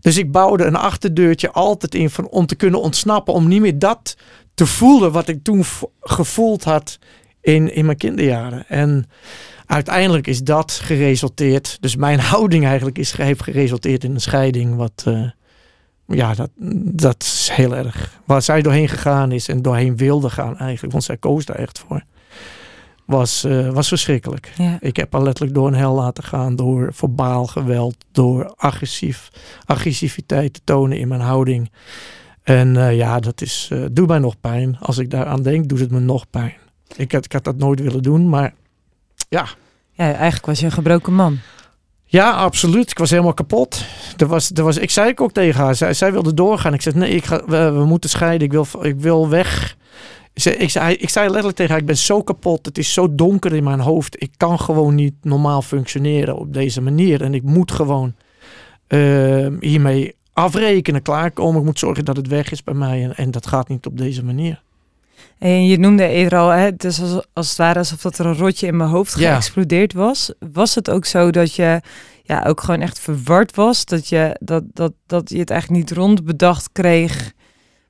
[SPEAKER 3] Dus ik bouwde een achterdeurtje altijd in van, om te kunnen ontsnappen, om niet meer dat te voelen wat ik toen gevoeld had in, in mijn kinderjaren. En uiteindelijk is dat geresulteerd, dus mijn houding eigenlijk is, heeft geresulteerd in een scheiding wat... Uh, ja, dat, dat is heel erg. Waar zij doorheen gegaan is en doorheen wilde gaan eigenlijk, want zij koos daar echt voor was, uh, was verschrikkelijk.
[SPEAKER 2] Ja.
[SPEAKER 3] Ik heb haar letterlijk door een hel laten gaan door verbaal geweld, door agressief, agressiviteit te tonen in mijn houding. En uh, ja, dat is, uh, doet mij nog pijn. Als ik daaraan denk, doet het me nog pijn. Ik had, ik had dat nooit willen doen, maar ja.
[SPEAKER 2] Ja, eigenlijk was je een gebroken man.
[SPEAKER 3] Ja, absoluut. Ik was helemaal kapot. Er was, er was, ik zei ook tegen haar, zij, zij wilde doorgaan. Ik zei, nee, ik ga, we, we moeten scheiden. Ik wil, ik wil weg ik zei, ik zei letterlijk tegen haar, ik ben zo kapot. Het is zo donker in mijn hoofd. Ik kan gewoon niet normaal functioneren op deze manier. En ik moet gewoon uh, hiermee afrekenen, klaarkomen. Ik moet zorgen dat het weg is bij mij. En, en dat gaat niet op deze manier.
[SPEAKER 2] En je noemde eerder al, hè, het is als, als het ware alsof dat er een rotje in mijn hoofd geëxplodeerd was. Was het ook zo dat je ja, ook gewoon echt verward was? Dat je, dat, dat, dat je het eigenlijk niet rond bedacht kreeg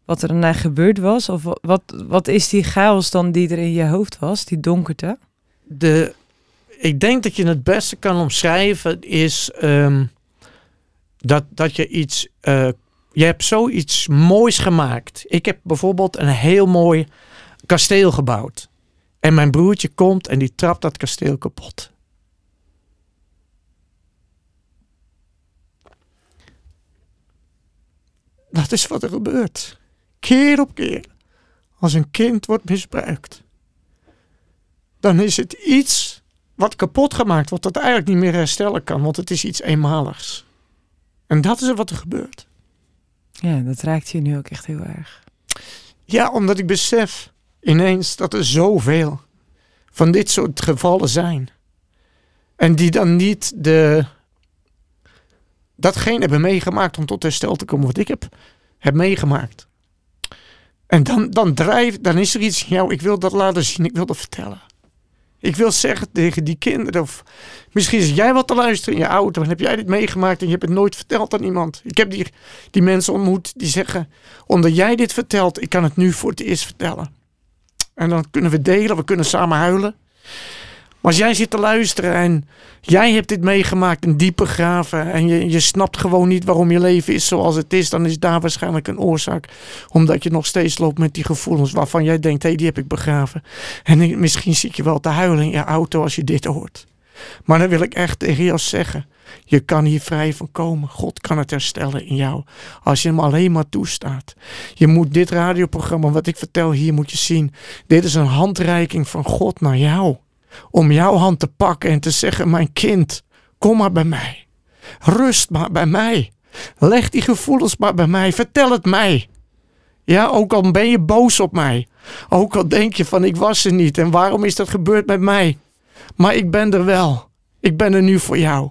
[SPEAKER 2] wat er daarna gebeurd was? Of wat, wat is die chaos dan die er in je hoofd was, die donkerte?
[SPEAKER 3] De, ik denk dat je het beste kan omschrijven is um, dat, dat je iets... Uh, je hebt zoiets moois gemaakt. Ik heb bijvoorbeeld een heel mooi kasteel gebouwd. En mijn broertje komt en die trapt dat kasteel kapot. Dat is wat er gebeurt keer op keer, als een kind wordt misbruikt, dan is het iets wat kapot gemaakt wordt, dat eigenlijk niet meer herstellen kan, want het is iets eenmaligs. En dat is wat er gebeurt.
[SPEAKER 2] Ja, dat raakt je nu ook echt heel erg.
[SPEAKER 3] Ja, omdat ik besef ineens dat er zoveel van dit soort gevallen zijn. En die dan niet de, datgene hebben meegemaakt om tot herstel te komen wat ik heb, heb meegemaakt. En dan, dan, drijf, dan is er iets in jou, ik wil dat laten zien, ik wil dat vertellen. Ik wil zeggen tegen die kinderen, of misschien is jij wat te luisteren in je auto en heb jij dit meegemaakt en je hebt het nooit verteld aan iemand. Ik heb die, die mensen ontmoet die zeggen, omdat jij dit vertelt, ik kan het nu voor het eerst vertellen. En dan kunnen we delen, we kunnen samen huilen. Maar als jij zit te luisteren en jij hebt dit meegemaakt, een diepe graven, en je, je snapt gewoon niet waarom je leven is zoals het is, dan is daar waarschijnlijk een oorzaak. Omdat je nog steeds loopt met die gevoelens waarvan jij denkt, hé, hey, die heb ik begraven. En misschien zit je wel te huilen in je auto als je dit hoort. Maar dan wil ik echt tegen jou zeggen, je kan hier vrij van komen. God kan het herstellen in jou. Als je hem alleen maar toestaat. Je moet dit radioprogramma, wat ik vertel hier, moet je zien. Dit is een handreiking van God naar jou om jouw hand te pakken en te zeggen: Mijn kind, kom maar bij mij. Rust maar bij mij. Leg die gevoelens maar bij mij. Vertel het mij. Ja, ook al ben je boos op mij. Ook al denk je van ik was er niet en waarom is dat gebeurd met mij. Maar ik ben er wel. Ik ben er nu voor jou.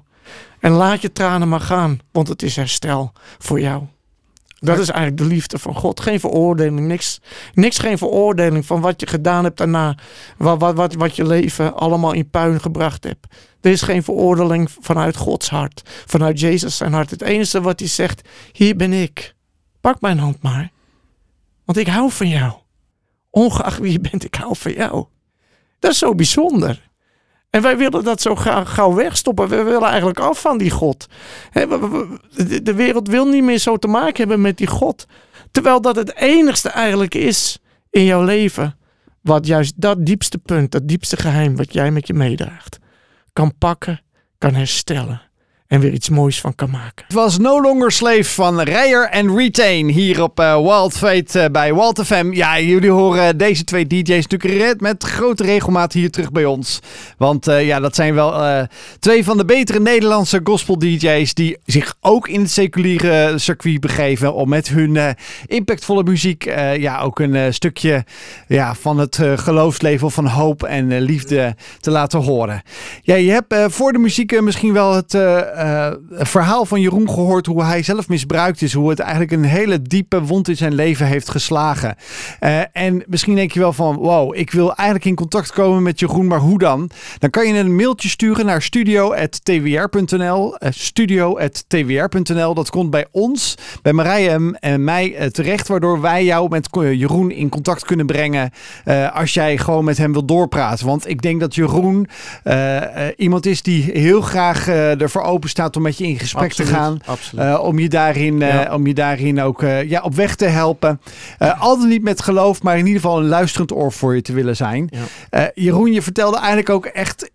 [SPEAKER 3] En laat je tranen maar gaan, want het is herstel voor jou. Dat is eigenlijk de liefde van God. Geen veroordeling, niks, niks geen veroordeling van wat je gedaan hebt daarna. Wat, wat, wat, wat je leven allemaal in puin gebracht hebt. Er is geen veroordeling vanuit Gods hart, vanuit Jezus zijn hart. Het enige wat hij zegt, hier ben ik. Pak mijn hand maar. Want ik hou van jou. Ongeacht wie je bent, ik hou van jou. Dat is zo bijzonder. En wij willen dat zo gauw wegstoppen. We willen eigenlijk af van die God. De wereld wil niet meer zo te maken hebben met die God. Terwijl dat het enigste eigenlijk is in jouw leven wat juist dat diepste punt, dat diepste geheim wat jij met je meedraagt, kan pakken, kan herstellen en weer iets moois van kan maken.
[SPEAKER 1] Het was No Longer Slave van Rijer en Retain hier op uh, Wild Fate uh, bij Wild FM. Ja, jullie horen deze twee DJ's natuurlijk met grote regelmaat hier terug bij ons. Want uh, ja, dat zijn wel twee van de betere Nederlandse gospel DJ's die zich ook in het seculiere circuit begeven om met hun impactvolle muziek ja, ook een stukje ja, van het geloofsleven van hoop en liefde te laten horen. Ja, je hebt voor de muziek misschien wel het uh, verhaal van Jeroen gehoord hoe hij zelf misbruikt is. Hoe het eigenlijk een hele diepe wond in zijn leven heeft geslagen. Uh, en misschien denk je wel van, wow, ik wil eigenlijk in contact komen met Jeroen, maar hoe dan? Dan kan je een mailtje sturen naar studio.twr.nl. Uh, studio.twr.nl. Dat komt bij ons, bij Marije en mij terecht, waardoor wij jou met Jeroen in contact kunnen brengen als jij gewoon met hem wil doorpraten. Want ik denk dat Jeroen iemand is die heel graag ervoor open staat om met je in gesprek
[SPEAKER 3] absoluut,
[SPEAKER 1] te gaan. Uh, om, je daarin,
[SPEAKER 3] Ja.
[SPEAKER 1] om je daarin ook uh, ja, op weg te helpen. Altijd niet met geloof, maar in ieder geval een luisterend oor voor je te willen zijn.
[SPEAKER 3] Ja.
[SPEAKER 1] Jeroen, je vertelde eigenlijk ook echt.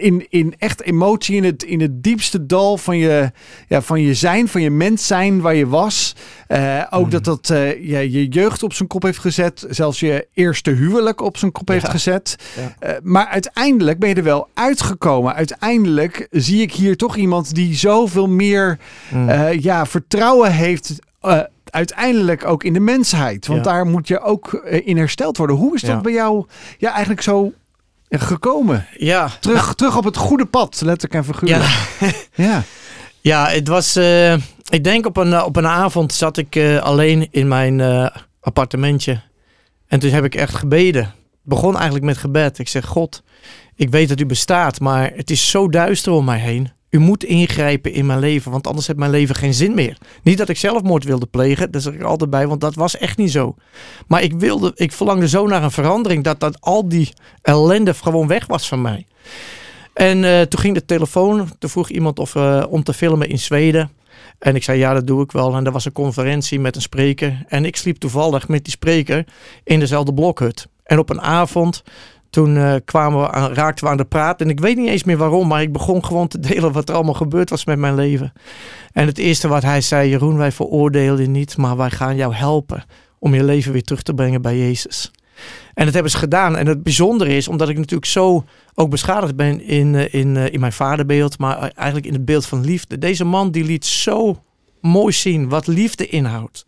[SPEAKER 1] In, in echt emotie, in het, in het diepste dal van je, ja, van je zijn, van je mens zijn waar je was. Uh, ook
[SPEAKER 3] Mm.
[SPEAKER 1] dat dat uh, ja, je jeugd op zijn kop heeft gezet. Zelfs je eerste huwelijk op zijn kop
[SPEAKER 3] Ja.
[SPEAKER 1] heeft gezet.
[SPEAKER 3] Ja.
[SPEAKER 1] Uh, maar uiteindelijk ben je er wel uitgekomen. Uiteindelijk zie ik hier toch iemand die zoveel meer
[SPEAKER 3] Mm.
[SPEAKER 1] uh, ja, vertrouwen heeft. Uiteindelijk ook in de mensheid. Want
[SPEAKER 3] Ja.
[SPEAKER 1] daar moet je ook in hersteld worden. Hoe is dat
[SPEAKER 3] Ja.
[SPEAKER 1] bij jou ja, eigenlijk zo gekomen?
[SPEAKER 3] ja.
[SPEAKER 1] Terug, terug op het goede pad, letterlijk en figuurlijk.
[SPEAKER 3] Ja.
[SPEAKER 1] Ja.
[SPEAKER 3] Ja, het was. eh, ik denk op een, eh, op een avond zat ik eh, alleen in mijn appartementje. En toen heb ik echt gebeden. Het begon eigenlijk met gebed. Ik zeg: God, ik weet dat u bestaat, maar het is zo duister om mij heen. U moet ingrijpen in mijn leven, want anders heeft mijn leven geen zin meer. Niet dat ik zelfmoord wilde plegen, daar zeg ik altijd bij, want dat was echt niet zo. Maar ik wilde, ik verlangde zo naar een verandering dat, dat al die ellende gewoon weg was van mij. En uh, toen ging de telefoon. Toen vroeg iemand of, uh, om te filmen in Zweden. En ik zei ja, dat doe ik wel. En er was een conferentie met een spreker. En ik sliep toevallig met die spreker in dezelfde blokhut. En op een avond, toen uh, kwamen we aan, raakten we aan de praat. En ik weet niet eens meer waarom, maar ik begon gewoon te delen wat er allemaal gebeurd was met mijn leven. En het eerste wat hij zei, Jeroen, wij veroordelen je niet, maar wij gaan jou helpen om je leven weer terug te brengen bij Jezus. En dat hebben ze gedaan. En het bijzondere is, omdat ik natuurlijk zo ook beschadigd ben in, in, in mijn vaderbeeld, maar eigenlijk in het beeld van liefde. Deze man die liet zo mooi zien wat liefde inhoudt.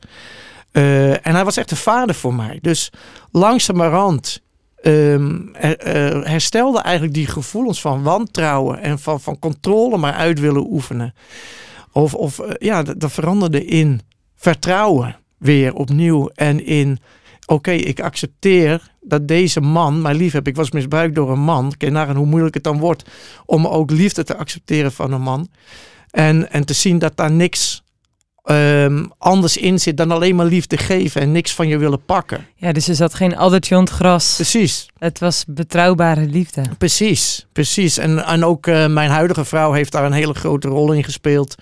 [SPEAKER 3] En hij was echt een vader voor mij. Dus langzamerhand uh, herstelde eigenlijk die gevoelens van wantrouwen en van, van controle maar uit willen oefenen. Of, of uh, ja, dat, veranderde in vertrouwen weer opnieuw en in oké, ik accepteer dat deze man mij lief heeft. Ik was misbruikt door een man. Kijk naar hoe moeilijk het dan wordt om ook liefde te accepteren van een man. En, en te zien dat daar niks um, anders in zit dan alleen maar liefde geven en niks van je willen pakken.
[SPEAKER 2] Ja, dus er zat geen addertje on het gras.
[SPEAKER 3] Precies.
[SPEAKER 2] Het was betrouwbare liefde.
[SPEAKER 3] Precies, precies. En, en ook uh, mijn huidige vrouw heeft daar een hele grote rol in gespeeld.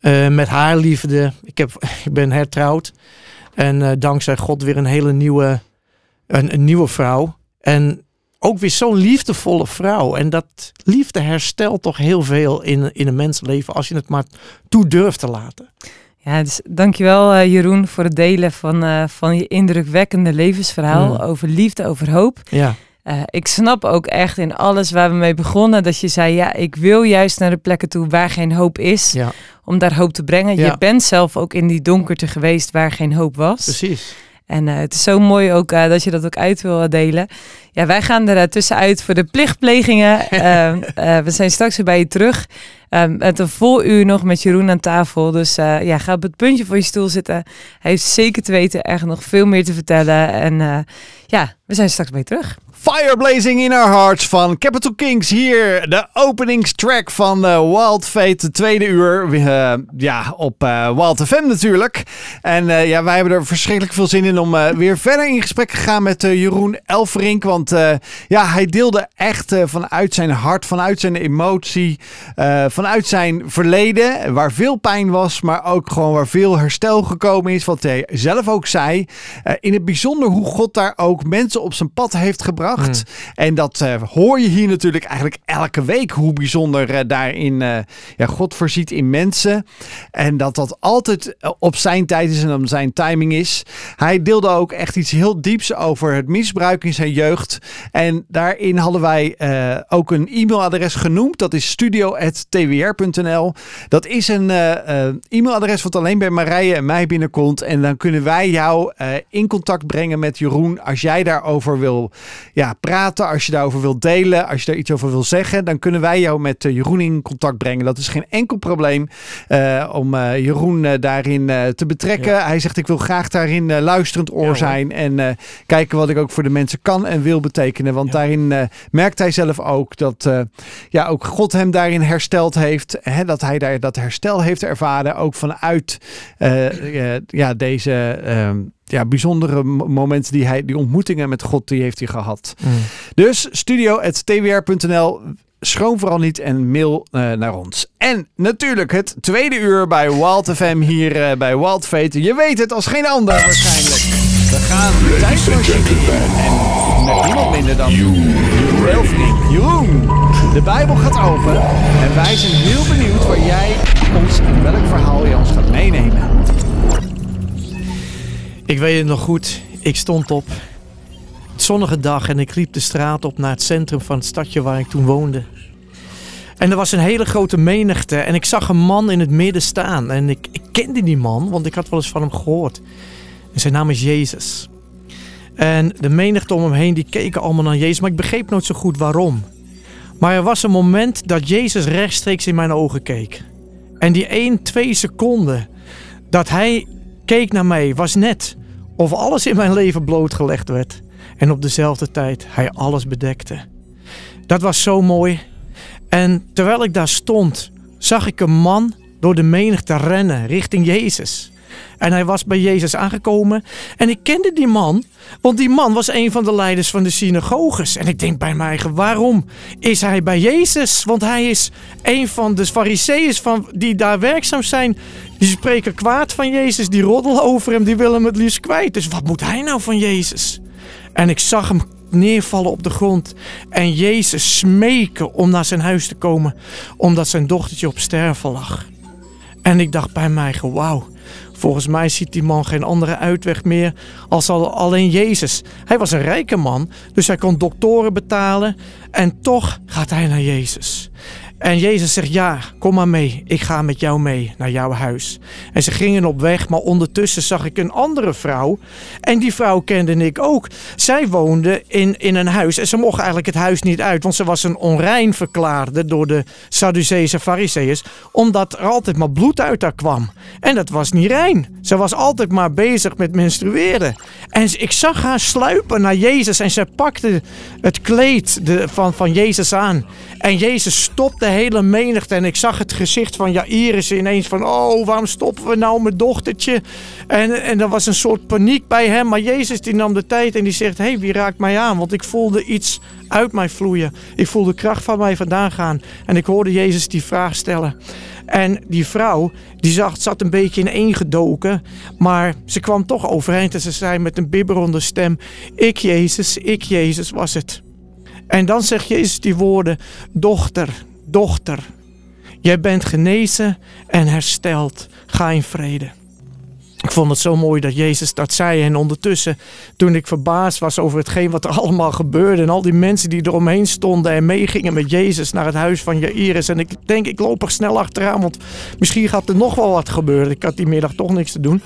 [SPEAKER 3] Uh, met haar liefde. Ik, heb, ik ben hertrouwd. En uh, dankzij God weer een hele nieuwe, een, een nieuwe vrouw. En ook weer zo'n liefdevolle vrouw. En dat liefde herstelt toch heel veel in, in een mensenleven als je het maar toe durft te laten.
[SPEAKER 2] Ja, dus dankjewel uh, Jeroen voor het delen van, uh, van je indrukwekkende levensverhaal
[SPEAKER 3] Mm.
[SPEAKER 2] over liefde, over hoop.
[SPEAKER 3] Ja,
[SPEAKER 2] Uh, ik snap ook echt in alles waar we mee begonnen dat je zei, ja, ik wil juist naar de plekken toe waar geen hoop is,
[SPEAKER 3] ja
[SPEAKER 2] om daar hoop te brengen.
[SPEAKER 3] Ja.
[SPEAKER 2] Je bent zelf ook in die donkerte geweest waar geen hoop was.
[SPEAKER 3] precies.
[SPEAKER 2] En uh, het is zo mooi ook uh, dat je dat ook uit wil delen. Ja, wij gaan er uh, tussenuit voor de plichtplegingen. we zijn straks weer bij je terug. Met een vol uur nog met Jeroen aan tafel. Dus ja, ga op het puntje voor je stoel zitten. Hij heeft zeker te weten echt nog veel meer te vertellen. En ja, we zijn straks je terug.
[SPEAKER 1] Fire Blazing in Our Hearts van Capital Kings. Hier de openingstrack van uh, Wild Fate, de tweede uur. Ja, op uh, Wild FM natuurlijk. En ja, wij hebben er verschrikkelijk veel zin in om weer verder in gesprek te gaan met Jeroen Elverink. Want ja, hij deelde echt vanuit zijn hart, vanuit zijn emotie, vanuit zijn verleden, waar veel pijn was, maar ook gewoon waar veel herstel gekomen is. Wat hij zelf ook zei. in het bijzonder hoe God daar ook mensen op zijn pad heeft gebracht. Hmm. En dat uh, hoor je hier natuurlijk eigenlijk elke week. Hoe bijzonder uh, daarin ja, God voorziet in mensen. En dat dat altijd op zijn tijd is en op zijn timing is. Hij deelde ook echt iets heel dieps over het misbruik in zijn jeugd. En daarin hadden wij ook een e-mailadres genoemd. Dat is studio.twr.nl. Dat is een e-mailadres wat alleen bij Marije en mij binnenkomt. En dan kunnen wij jou in contact brengen met Jeroen. Als jij daarover wil ja, praten, als je daarover wilt delen, als je daar iets over wil zeggen, dan kunnen wij jou met Jeroen in contact brengen. Dat is geen enkel probleem om Jeroen daarin te betrekken. Hij zegt ik wil graag daarin luisterend oor zijn en kijken wat ik ook voor de mensen kan en wil betekenen. Want daarin merkt hij zelf ook dat ja, ook God hem daarin hersteld heeft. Hè, dat hij daar dat herstel heeft ervaren, ook vanuit ja, deze ehm, ja, bijzondere momenten die hij, die ontmoetingen met God, die heeft hij gehad. Mm. Dus studio.twr.nl. Schroom vooral niet en mail uh, naar ons. En natuurlijk het tweede uur bij Wild FM hier uh, bij Wild Fate. Je weet het als geen ander waarschijnlijk. We gaan tijdmachine en met niemand minder dan Jeroen Jeroen, de Bijbel gaat open en wij zijn heel benieuwd waar jij ons en welk verhaal je ons gaat meenemen.
[SPEAKER 3] Ik weet het nog goed. Ik stond op. Zonnige dag en ik liep de straat op naar het centrum van het stadje waar ik toen woonde. En er was een hele grote menigte en ik zag een man in het midden staan. En ik, ik kende die man, want ik had wel eens van hem gehoord. En zijn naam is Jezus. En de menigte om hem heen, die keken allemaal naar Jezus, maar ik begreep nooit zo goed waarom. Maar er was een moment dat Jezus rechtstreeks in mijn ogen keek. En die 1, 2 seconden dat hij keek naar mij was net of alles in mijn leven blootgelegd werd en op dezelfde tijd hij alles bedekte. Dat was zo mooi. En terwijl ik daar stond, zag ik een man door de menigte rennen richting Jezus. En hij was bij Jezus aangekomen. En ik kende die man, want die man was een van de leiders van de synagoges. En ik denk bij mij, waarom is hij bij Jezus? Want hij is een van de fariseeën van, die daar werkzaam zijn. Die spreken kwaad van Jezus, die roddelen over hem, die willen hem het liefst kwijt. Dus wat moet hij nou van Jezus? En ik zag hem neervallen op de grond en Jezus smeken om naar zijn huis te komen, omdat zijn dochtertje op sterven lag. En ik dacht bij mij, wauw, volgens mij ziet die man geen andere uitweg meer als alleen Jezus. Hij was een rijke man, dus hij kon doktoren betalen en toch gaat hij naar Jezus. En Jezus zegt, ja, kom maar mee. Ik ga met jou mee naar jouw huis. En ze gingen op weg, maar ondertussen zag ik een andere vrouw. En die vrouw kende ik ook. Zij woonde in, in een huis en ze mocht eigenlijk het huis niet uit. Want ze was een onrein verklaarde door de Sadduceese fariseeërs. Omdat er altijd maar bloed uit haar kwam. En dat was niet rein. Ze was altijd maar bezig met menstrueren. En ik zag haar sluipen naar Jezus en ze pakte het kleed de, van, van Jezus aan. En Jezus stopte hele menigte. En ik zag het gezicht van Jairus ineens van... Oh, waarom stoppen we nou mijn dochtertje? En, en er was een soort paniek bij hem. Maar Jezus die nam de tijd en die zegt... Hé, hey, wie raakt mij aan? Want ik voelde iets uit mij vloeien. Ik voelde kracht van mij vandaan gaan. En ik hoorde Jezus die vraag stellen. En die vrouw, die zag, zat een beetje ineengedoken. Maar ze kwam toch overeind en ze zei met een bibberende stem... Ik Jezus, ik Jezus was het. En dan zegt Jezus die woorden: Dochter, dochter, jij bent genezen en hersteld. Ga in vrede. Ik vond het zo mooi dat Jezus dat zei. En ondertussen, toen ik verbaasd was over hetgeen wat er allemaal gebeurde. En al die mensen die eromheen stonden en meegingen met Jezus naar het huis van Jairus. En ik denk, ik loop er snel achteraan, want misschien gaat er nog wel wat gebeuren. Ik had die middag toch niks te doen.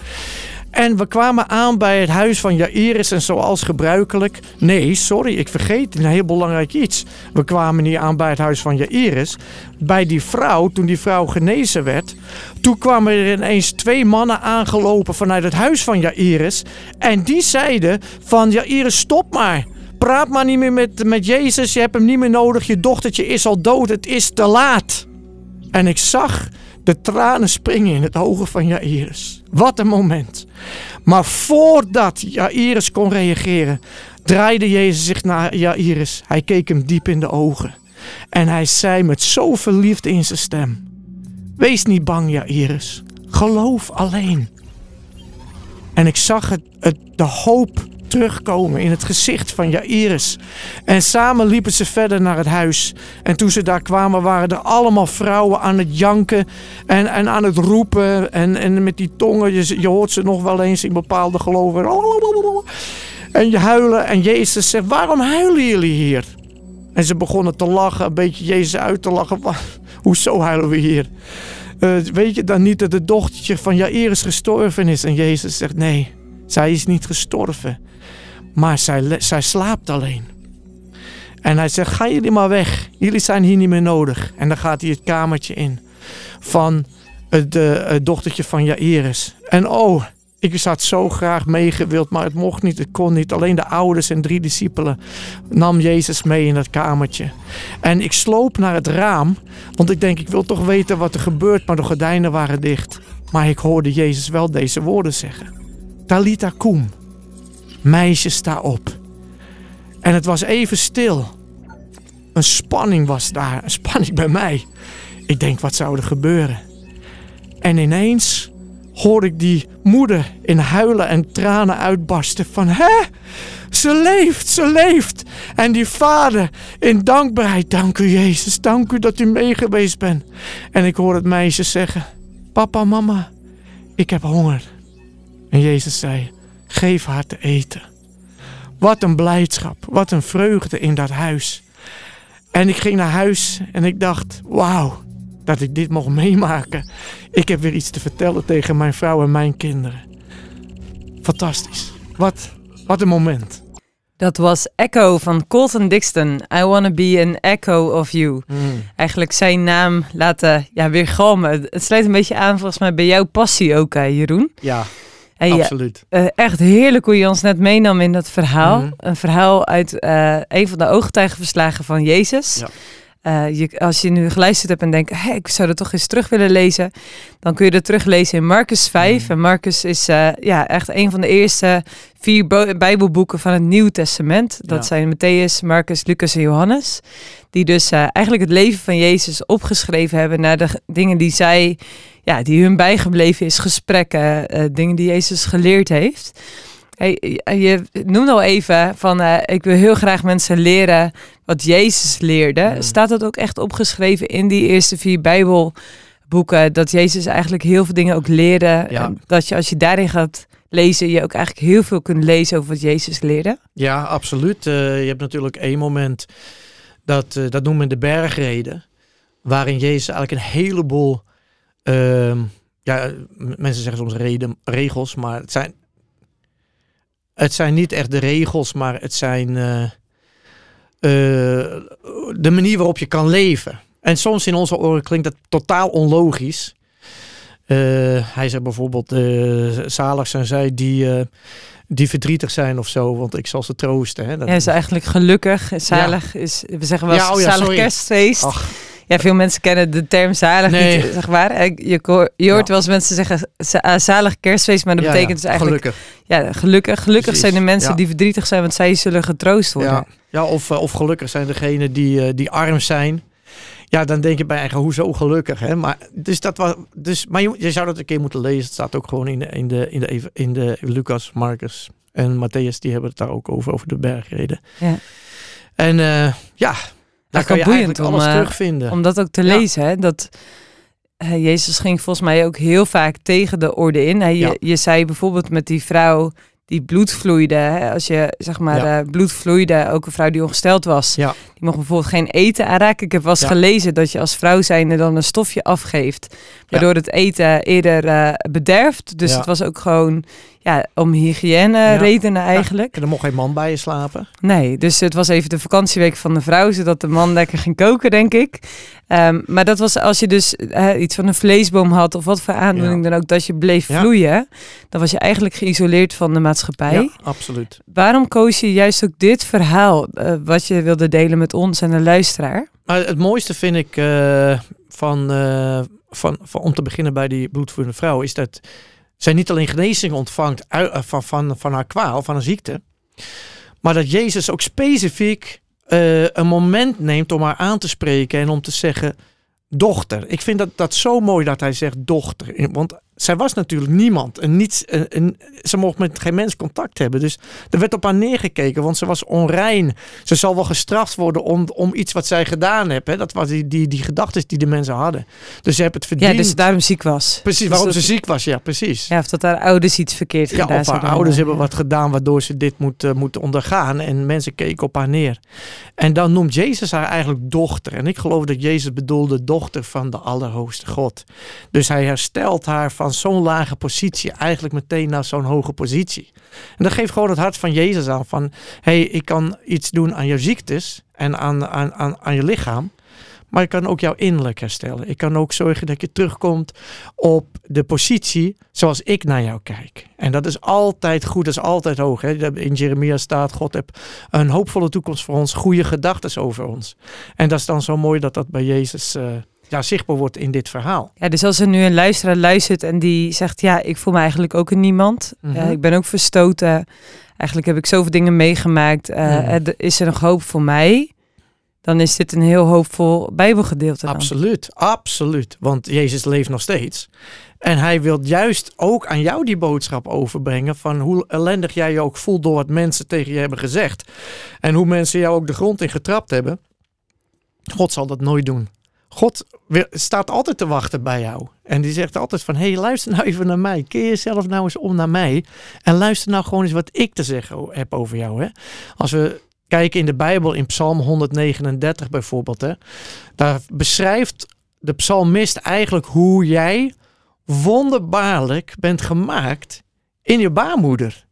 [SPEAKER 3] En we kwamen aan bij het huis van Jairus en zoals gebruikelijk... Nee, sorry, ik vergeet een heel belangrijk iets. We kwamen niet aan bij het huis van Jairus. Bij die vrouw, toen die vrouw genezen werd... Toen kwamen er ineens twee mannen aangelopen vanuit het huis van Jairus. En die zeiden van Jairus, stop maar. praat maar niet meer met, met Jezus. Je hebt hem niet meer nodig. Je dochtertje is al dood. Het is te laat. En ik zag de tranen springen in het ogen van Jairus. Wat een moment. Maar voordat Jairus kon reageren, draaide Jezus zich naar Jairus. Hij keek hem diep in de ogen. En hij zei met zoveel liefde in zijn stem: Wees niet bang, Jairus. Geloof alleen. En ik zag het, het, de hoop terugkomen in het gezicht van Jairus. En samen liepen ze verder naar het huis. En toen ze daar kwamen waren er allemaal vrouwen aan het janken en, en aan het roepen. En, en met die tongen, je, hoort ze nog wel eens in bepaalde geloven. En je huilen. En Jezus zegt, waarom huilen jullie hier? En ze begonnen te lachen, een beetje Jezus uit te lachen. Hoezo huilen we hier? Uh, weet je dan niet dat het dochtertje van Jairus gestorven is? En Jezus zegt, nee, zij is niet gestorven. Maar zij, zij slaapt alleen. En hij zegt, ga jullie maar weg. Jullie zijn hier niet meer nodig. En dan gaat hij het kamertje in van het, uh, het dochtertje van Jairus. En oh, ik zat zo graag meegewild, maar het mocht niet, het kon niet. Alleen de ouders en drie discipelen nam Jezus mee in dat kamertje. En ik sloop naar het raam, want ik denk, ik wil toch weten wat er gebeurt, maar de gordijnen waren dicht. Maar ik hoorde Jezus wel deze woorden zeggen. Talita kum. Meisje, sta op. En het was even stil. Een spanning was daar, een spanning bij mij. Ik denk, wat zou er gebeuren? En ineens hoor ik die moeder in huilen en tranen uitbarsten van hè, ze leeft, ze leeft. En die vader in dankbaarheid, dank u Jezus, dank u dat u meegeweest bent. En ik hoor het meisje zeggen, papa, mama, ik heb honger. En Jezus zei, geef haar te eten. Wat een blijdschap, wat een vreugde in dat huis. En ik ging naar huis en ik dacht, wauw, dat ik dit mocht meemaken. Ik heb weer iets te vertellen tegen mijn vrouw en mijn kinderen. Fantastisch. Wat, wat een moment.
[SPEAKER 2] Dat was Echo van Colton Dixon. I wanna be an echo of you.
[SPEAKER 3] Mm.
[SPEAKER 2] Eigenlijk zijn naam laten ja, weer galmen. Het sluit een beetje aan volgens mij bij jouw passie ook, hè, Jeroen.
[SPEAKER 3] Ja, Absoluut.
[SPEAKER 2] eh, echt heerlijk hoe je ons net meenam in dat verhaal.
[SPEAKER 3] Mhm.
[SPEAKER 2] Een verhaal uit eh, een van de ooggetuigenverslagen van Jezus.
[SPEAKER 3] Ja.
[SPEAKER 2] Eh, je, als je nu geluisterd hebt en denkt, hey, ik zou dat toch eens terug willen lezen, dan kun je dat teruglezen in Marcus 5.
[SPEAKER 3] Mhm.
[SPEAKER 2] En Marcus is ja, echt een van de eerste vier bo- Bijbelboeken van het Nieuw Testament. Dat
[SPEAKER 3] Ja.
[SPEAKER 2] zijn Matthäus, Marcus, Lucas en Johannes. Die dus eigenlijk het leven van Jezus opgeschreven hebben naar de dingen die zij, ja, die hun bijgebleven is, gesprekken, eh, dingen die Jezus geleerd heeft. Hey, je noemde al even van eh, ik wil heel graag mensen leren wat Jezus leerde.
[SPEAKER 3] Mm.
[SPEAKER 2] Staat dat ook echt opgeschreven in die eerste vier Bijbelboeken? Dat Jezus eigenlijk heel veel dingen ook leerde.
[SPEAKER 3] Ja.
[SPEAKER 2] Dat je als je daarin gaat lezen, je ook eigenlijk heel veel kunt lezen over wat Jezus leerde.
[SPEAKER 3] Ja, absoluut. Eh, je hebt natuurlijk één moment, dat, eh, dat noemen we de bergreden, waarin Jezus eigenlijk een heleboel, ja, m- mensen zeggen soms reden, regels, maar het zijn, het zijn niet echt de regels, maar het zijn eh, eh, de manier waarop je kan leven. En soms in onze oren klinkt dat totaal onlogisch. Eh, hij zegt bijvoorbeeld, eh zalig zijn zij die, die verdrietig zijn of zo, want ik zal ze troosten. Hè? Dat-
[SPEAKER 2] Hij is eigenlijk gelukkig, zalig. Is, we zeggen wel
[SPEAKER 3] Ja, oh ja,
[SPEAKER 2] zalig
[SPEAKER 3] sorry.
[SPEAKER 2] kerstfeest.
[SPEAKER 3] Ach,
[SPEAKER 2] Ja, veel mensen kennen de term zalig
[SPEAKER 3] Nee.
[SPEAKER 2] niet, zeg maar. Eh, Je, hoort
[SPEAKER 3] Ja.
[SPEAKER 2] wel eens mensen zeggen ah, zalig kerstfeest, maar dat
[SPEAKER 3] ja,
[SPEAKER 2] betekent dus eigenlijk
[SPEAKER 3] gelukkig.
[SPEAKER 2] Ja, gelukkig. Gelukkig
[SPEAKER 3] Precies,
[SPEAKER 2] zijn de mensen die verdrietig zijn, want zij zullen getroost worden.
[SPEAKER 3] Ja, of, eh, of gelukkig zijn degenen die, eh, die arm zijn. Ja, dan denk je bij eigen, hoezo gelukkig, hè? Maar, dus dat was, dus, maar je, je zou dat een keer moeten lezen. Het staat ook gewoon in de, in de, in de, in de Lucas, Marcus en Matthäus, die hebben het daar ook over, over de bergreden.
[SPEAKER 2] Ja.
[SPEAKER 3] En eh, ja, daar kan je eigenlijk
[SPEAKER 2] om,
[SPEAKER 3] alles
[SPEAKER 2] eh,
[SPEAKER 3] terugvinden.
[SPEAKER 2] Om dat ook te
[SPEAKER 3] Ja.
[SPEAKER 2] lezen, hè, dat Jezus ging volgens mij ook heel vaak tegen de orde in. Hè, je,
[SPEAKER 3] Ja.
[SPEAKER 2] je zei bijvoorbeeld met die vrouw die bloed vloeide. Hè, als je zeg maar
[SPEAKER 3] Ja.
[SPEAKER 2] eh, bloed vloeide, ook een vrouw die ongesteld was,
[SPEAKER 3] Ja.
[SPEAKER 2] die mocht bijvoorbeeld geen eten aanraken. Ik heb wel eens gelezen dat je als vrouw zijnde dan een stofje afgeeft, waardoor het eten eerder eh, bederft. Dus het was ook gewoon ja, om hygiëne
[SPEAKER 3] Ja.
[SPEAKER 2] redenen eigenlijk.
[SPEAKER 3] En er mocht geen man bij je slapen.
[SPEAKER 2] Nee, dus het was even de vakantieweek van de vrouw, zodat de man lekker ging koken, denk ik. Ehm, maar dat was als je dus iets van een vleesboom had of wat voor aandoening
[SPEAKER 3] Ja.
[SPEAKER 2] dan ook, dat je bleef vloeien. Dan was je eigenlijk geïsoleerd van de maatschappij.
[SPEAKER 3] Ja, absoluut.
[SPEAKER 2] Waarom koos je juist ook dit verhaal, eh, wat je wilde delen met ons en de luisteraar?
[SPEAKER 3] Maar het mooiste vind ik eh, van, eh, van, van, om te beginnen bij die bloedvoerende vrouw, is dat zij niet alleen genezing ontvangt eh, van, van, van haar kwaal, van een ziekte, maar dat Jezus ook specifiek eh, een moment neemt om haar aan te spreken en om te zeggen, dochter. Ik vind dat, dat zo mooi dat hij zegt dochter. Want zij was natuurlijk niemand. En niets, en, en ze mocht met geen mens contact hebben. Dus er werd op haar neergekeken, want ze was onrein. Ze zal wel gestraft worden om, om iets wat zij gedaan heeft. Hè? Dat was die, die, die gedachten die de mensen hadden. Dus ze hebben het verdiend.
[SPEAKER 2] Ja, dus daarom ziek was.
[SPEAKER 3] Precies,
[SPEAKER 2] Dus
[SPEAKER 3] waarom
[SPEAKER 2] dat-
[SPEAKER 3] ze ziek was. Ja, precies.
[SPEAKER 2] Ja, of dat haar ouders iets verkeerd
[SPEAKER 3] Ja,
[SPEAKER 2] gedaan
[SPEAKER 3] of haar
[SPEAKER 2] zouden
[SPEAKER 3] ouders
[SPEAKER 2] hebben.
[SPEAKER 3] hebben wat gedaan waardoor ze dit moet, eh, moet ondergaan. En mensen keken op haar neer. En dan noemt Jezus haar eigenlijk dochter. En ik geloof dat Jezus bedoelde dochter van de Allerhoogste God. Dus hij herstelt haar van zo'n lage positie eigenlijk meteen naar zo'n hoge positie. En dat geeft gewoon het hart van Jezus aan van... hey, ik kan iets doen aan je ziektes en aan, aan, aan, aan je lichaam... Maar ik kan ook jouw innerlijk herstellen. Ik kan ook zorgen dat je terugkomt op de positie zoals ik naar jou kijk. En dat is altijd goed, dat is altijd hoog. Hè? In Jeremia staat, God heeft een hoopvolle toekomst voor ons, goede gedachten over ons. En dat is dan zo mooi dat dat bij Jezus eh, ja, zichtbaar wordt in dit verhaal.
[SPEAKER 2] Ja, dus als er nu een luisteraar luistert en die zegt, ja, ik voel me eigenlijk ook een niemand.
[SPEAKER 3] Mhm.
[SPEAKER 2] Ja, ik ben ook verstoten. Eigenlijk heb ik zoveel dingen meegemaakt. Eh,
[SPEAKER 3] Mhm.
[SPEAKER 2] er- Is er nog hoop voor mij? Dan is dit een heel hoopvol bijbelgedeelte dan.
[SPEAKER 3] Absoluut, absoluut. Want Jezus leeft nog steeds. En hij wil juist ook aan jou die boodschap overbrengen van hoe ellendig jij je ook voelt door wat mensen tegen je hebben gezegd. En hoe mensen jou ook de grond in getrapt hebben. God zal dat nooit doen. God staat altijd te wachten bij jou. En die zegt altijd van, hey, luister nou even naar mij. Keer jezelf nou eens om naar mij. En luister nou gewoon eens wat ik te zeggen heb over jou. Hè? Als we kijken in de Bijbel, in Psalm 139 bijvoorbeeld. Hè, daar beschrijft de psalmist eigenlijk hoe jij wonderbaarlijk bent gemaakt in je baarmoeder.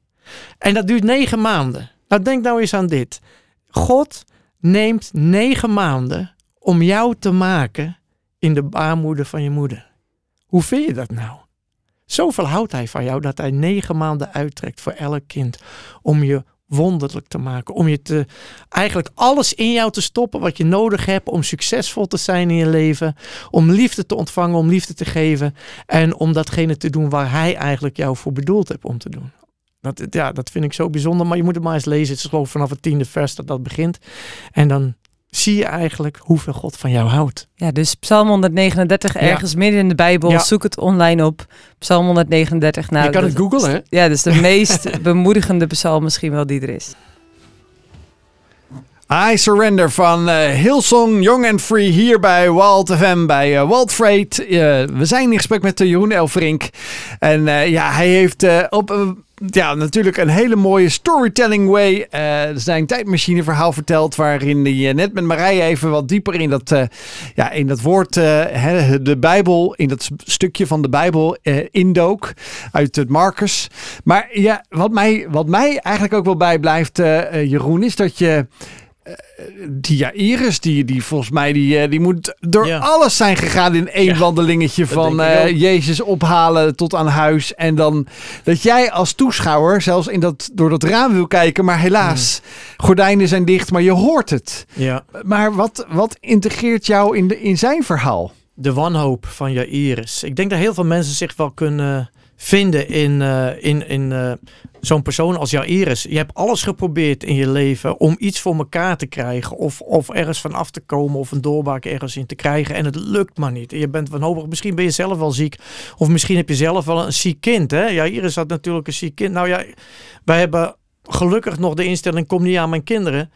[SPEAKER 3] En dat duurt negen maanden. Nou, denk nou eens aan dit. God neemt negen maanden om jou te maken in de baarmoeder van je moeder. Hoe vind je dat nou? Zoveel houdt hij van jou dat hij negen maanden uittrekt voor elk kind om je wonderlijk te maken. Om je te, eigenlijk alles in jou te stoppen wat je nodig hebt om succesvol te zijn in je leven. Om liefde te ontvangen, om liefde te geven. En om datgene te doen waar hij eigenlijk jou voor bedoeld hebt om te doen. Dat, ja, dat vind ik zo bijzonder. Maar je moet het maar eens lezen. Het is gewoon vanaf het tiende vers dat dat begint. En dan zie je eigenlijk hoeveel God van jou houdt.
[SPEAKER 2] Ja, dus Psalm 139,
[SPEAKER 3] Ja.
[SPEAKER 2] ergens midden in de Bijbel.
[SPEAKER 3] Ja.
[SPEAKER 2] Zoek het online op. Psalm 139. Nou,
[SPEAKER 3] je kan
[SPEAKER 2] dat-
[SPEAKER 3] het googlen, hè?
[SPEAKER 2] Ja, dus de meest bemoedigende psalm misschien wel die er is.
[SPEAKER 1] I Surrender van eh, Hillsong Young and Free hier bij Wild FM bij eh, Wild Freight. Eh, we zijn in gesprek met Jeroen Elfrink. En eh, ja, hij heeft eh, op een ja, natuurlijk een hele mooie storytelling way eh, zijn tijdmachineverhaal verteld. Waarin hij eh, net met Marije even wat dieper in dat, eh, ja, in dat woord, hè, de Bijbel, in dat stukje van de Bijbel indook. Uit het Marcus. Maar ja, wat mij, wat mij eigenlijk ook wel bijblijft, Jeroen, is dat je die Jairus, die, die volgens mij, die, eh, die moet door
[SPEAKER 3] Ja.
[SPEAKER 1] alles zijn gegaan in één
[SPEAKER 3] Ja,
[SPEAKER 1] wandelingetje van eh. Jezus ophalen tot aan huis. En dan dat jij als toeschouwer zelfs in dat, door dat raam wil kijken, maar helaas, gordijnen zijn dicht, maar je hoort het.
[SPEAKER 3] Ja.
[SPEAKER 1] Maar wat, wat integreert jou in, de, in zijn verhaal?
[SPEAKER 3] de wanhoop van Jairus. Ik denk dat heel veel mensen zich wel kunnen vinden in, eh, in, in eh, zo'n persoon als Jairus. Je hebt alles geprobeerd in je leven om iets voor elkaar te krijgen. Of, of ergens van af te komen of een doorbraak ergens in te krijgen. En het lukt maar niet. Je bent wanhopig. Misschien ben je zelf wel ziek. Of misschien heb je zelf wel een ziek kind. Hè? Jairus had natuurlijk een ziek kind. Nou ja, wij hebben gelukkig nog de instelling kom niet aan mijn kinderen.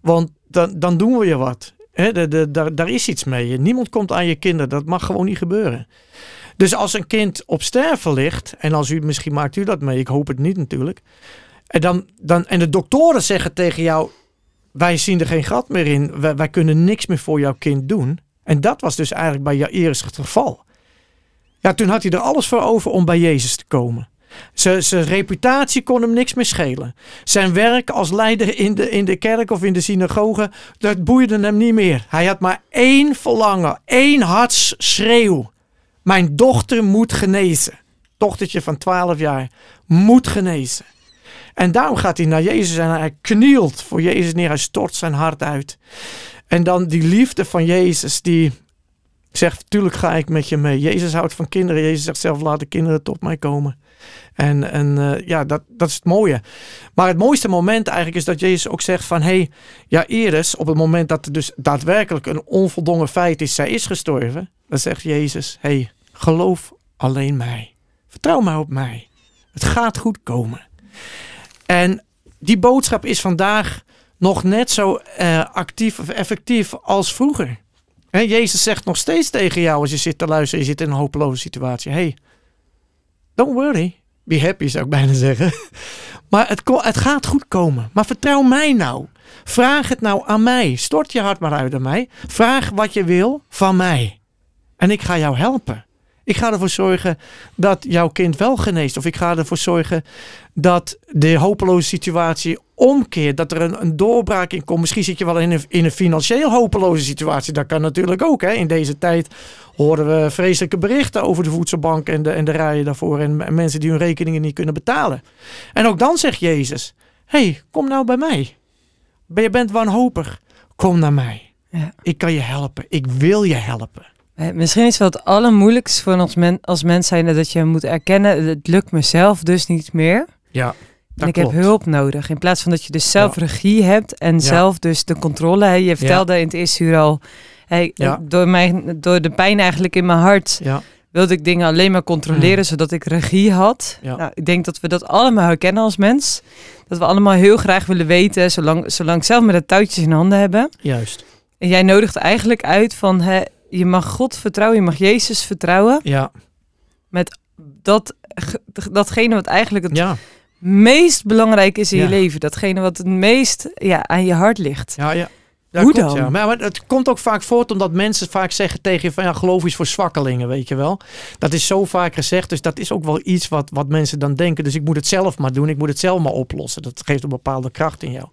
[SPEAKER 3] Want dan, dan doen we je wat. Hè, daar, daar is iets mee. Niemand komt aan je kinderen. Dat mag gewoon niet gebeuren. Dus als een kind op sterven ligt, en als u misschien maakt u dat mee, ik hoop het niet natuurlijk. En, dan, dan, en de doktoren zeggen tegen jou: Wij zien er geen gat meer in. Wij, kunnen niks meer voor jouw kind doen. En dat was dus eigenlijk bij Jairus het geval. Ja, toen had hij er alles voor over om bij Jezus te komen. Zijn zijn reputatie kon hem niks meer schelen. Zijn werk als leider in de, in de kerk of in de synagoge, dat boeide hem niet meer. Hij had maar één verlangen, één hartsschreeuw. Mijn dochter moet genezen. Dochtertje van 12 jaar moet genezen. En daarom gaat hij naar Jezus en hij knielt voor Jezus neer. Hij stort zijn hart uit. En dan die liefde van Jezus, die zegt, tuurlijk ga ik met je mee. Jezus houdt van kinderen. Jezus zegt zelf, laat de kinderen tot mij komen. En, en uh, ja, dat, dat is het mooie. Maar het mooiste moment eigenlijk is dat Jezus ook zegt van... hé, hey, ja Iris, op het moment dat er dus daadwerkelijk een onvoldongen feit is... zij is gestorven, dan zegt Jezus... hé, hey, geloof alleen mij. Vertrouw maar op mij. Het gaat goed komen. En die boodschap is vandaag nog net zo uh, actief of effectief als vroeger. He, Jezus zegt nog steeds tegen jou als je zit te luisteren... je zit in een hopeloze situatie. hey, don't worry. Be happy zou ik bijna zeggen. Maar het, het gaat goed komen. Maar vertrouw mij nou. Vraag het nou aan mij. Stort je hart maar uit aan mij. Vraag wat je wil van mij. En ik ga jou helpen. Ik ga ervoor zorgen dat jouw kind wel geneest. Of ik ga ervoor zorgen dat de hopeloze situatie omkeert. Dat er een, een doorbraak in komt. Misschien zit je wel in een, in een financieel hopeloze situatie. Dat kan natuurlijk ook. Hè. In deze tijd horen we vreselijke berichten over de voedselbank en de, en de rijen daarvoor. En, en mensen die hun rekeningen niet kunnen betalen. En ook dan zegt Jezus: hey, kom nou bij mij. Je bent wanhopig. Kom naar mij. Ja. Ik kan je helpen. Ik wil je helpen.
[SPEAKER 2] Misschien is wel het allermoeilijkste voor ons men, als mens zijn dat je moet erkennen, het lukt mezelf dus niet meer.
[SPEAKER 3] Ja.
[SPEAKER 2] En ik heb hulp nodig. In plaats van dat je dus zelf regie hebt en zelf dus de controle. Hè. Je vertelde in het eerste uur al, hey, door, mijn, door de pijn eigenlijk in mijn hart wilde ik dingen alleen maar controleren, mm. zodat ik regie had. Nou, ik denk dat we dat allemaal herkennen als mens. Dat we allemaal heel graag willen weten, zolang, zolang ik zelf met de touwtjes in handen hebben.
[SPEAKER 3] Juist.
[SPEAKER 2] En jij nodigt eigenlijk uit van, hè, je mag God vertrouwen, je mag Jezus vertrouwen.
[SPEAKER 3] Ja.
[SPEAKER 2] Met dat, datgene wat eigenlijk het ja. meest belangrijk is in je leven. Datgene wat het meest ja, aan je hart ligt.
[SPEAKER 3] Ja, ja. Ja, Hoe dan? Ja. Maar het komt ook vaak voort omdat mensen vaak zeggen tegen je van ja, geloof is voor zwakkelingen, weet je wel. Dat is zo vaak gezegd, dus dat is ook wel iets wat, wat mensen dan denken. Dus ik moet het zelf maar doen, ik moet het zelf maar oplossen. Dat geeft een bepaalde kracht in jou.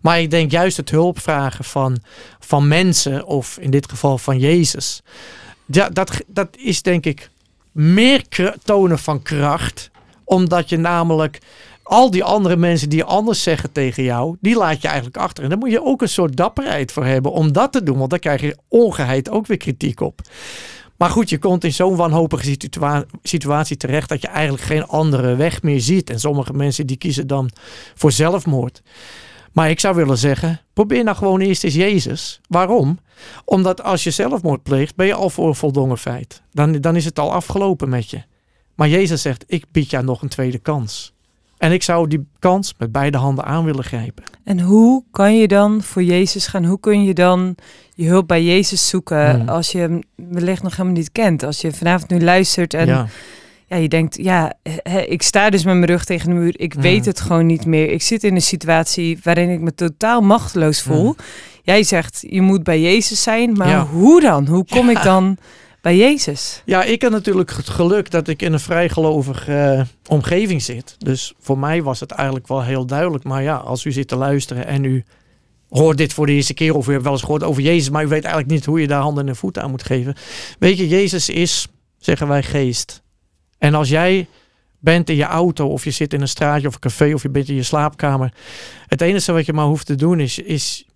[SPEAKER 3] Maar ik denk juist het hulpvragen van, van mensen, of in dit geval van Jezus, ja, dat, dat is denk ik meer tonen van kracht, omdat je namelijk al die andere mensen die anders zeggen tegen jou, die laat je eigenlijk achter. En daar moet je ook een soort dapperheid voor hebben om dat te doen, want dan krijg je ongeheid ook weer kritiek op. Maar goed, je komt in zo'n wanhopige situatie terecht dat je eigenlijk geen andere weg meer ziet. En sommige mensen die kiezen dan voor zelfmoord. Maar ik zou willen zeggen, probeer nou gewoon eerst eens Jezus. Waarom? Omdat als je zelfmoord pleegt, ben je al voor een voldongen feit. Dan, dan is het al afgelopen met je. Maar Jezus zegt, ik bied jou nog een tweede kans. En ik zou die kans met beide handen aan willen grijpen.
[SPEAKER 2] En hoe kan je dan voor Jezus gaan? Hoe kun je dan je hulp bij Jezus zoeken hmm. als je hem wellicht nog helemaal niet kent? Als je vanavond nu luistert en ja. ja je denkt, ja, ik sta dus met mijn rug tegen de muur. Ik hmm. weet het gewoon niet meer. Ik zit in een situatie waarin ik me totaal machteloos voel. Hmm. Jij zegt, je moet bij Jezus zijn, maar hoe dan? Hoe kom ik dan bij Jezus?
[SPEAKER 3] Ja, ik heb natuurlijk het geluk dat ik in een vrijgelovige uh, omgeving zit. Dus voor mij was het eigenlijk wel heel duidelijk. Maar ja, als u zit te luisteren en u hoort dit voor de eerste keer of u hebt wel eens gehoord over Jezus, maar u weet eigenlijk niet hoe je daar handen en voeten aan moet geven. Weet je, Jezus is, zeggen wij, geest. En als jij bent in je auto of je zit in een straatje of een café of je bent in je slaapkamer. Het enige wat je maar hoeft te doen is, is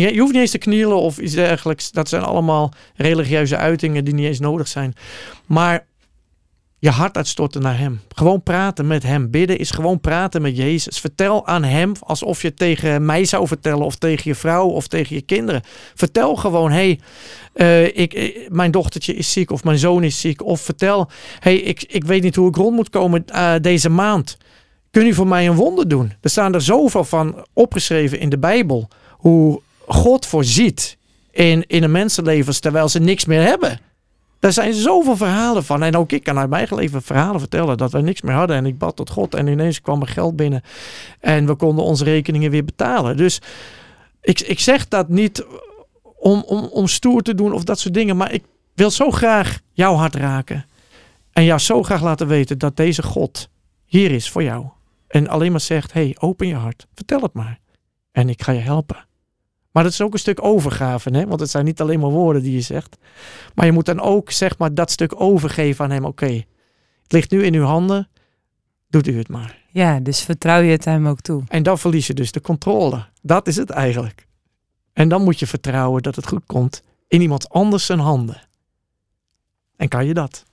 [SPEAKER 3] je hoeft niet eens te knielen of iets dergelijks. Dat zijn allemaal religieuze uitingen die niet eens nodig zijn. Maar je hart uitstorten naar Hem. Gewoon praten met Hem. Bidden is gewoon praten met Jezus. Vertel aan Hem alsof je tegen mij zou vertellen, of tegen je vrouw of tegen je kinderen. Vertel gewoon: hé, hey, uh, ik, eh, mijn dochtertje is ziek of mijn zoon is ziek. Of vertel: hey, ik, ik weet niet hoe ik rond moet komen uh, deze maand. Kun je voor mij een wonder doen? Er staan er zoveel van opgeschreven in de Bijbel. Hoe God voorziet in, in een mensenlevens terwijl ze niks meer hebben. Daar zijn zoveel verhalen van. En ook ik kan uit mijn eigen leven verhalen vertellen dat we niks meer hadden. En ik bad tot God en ineens kwam er geld binnen. En we konden onze rekeningen weer betalen. Dus ik, ik zeg dat niet om, om, om stoer te doen of dat soort dingen. Maar ik wil zo graag jouw hart raken. En jou zo graag laten weten dat deze God hier is voor jou. En alleen maar zegt, hey, open je hart. Vertel het maar. En ik ga je helpen. Maar dat is ook een stuk overgave, hè? want het zijn niet alleen maar woorden die je zegt. Maar je moet dan ook zeg maar, dat stuk overgeven aan hem. Oké, het ligt nu in uw handen, doet u het maar.
[SPEAKER 2] Ja, dus vertrouw je het hem ook toe.
[SPEAKER 3] En dan verlies je dus de controle. Dat is het eigenlijk. En dan moet je vertrouwen dat het goed komt in iemand anders zijn handen. En kan je dat?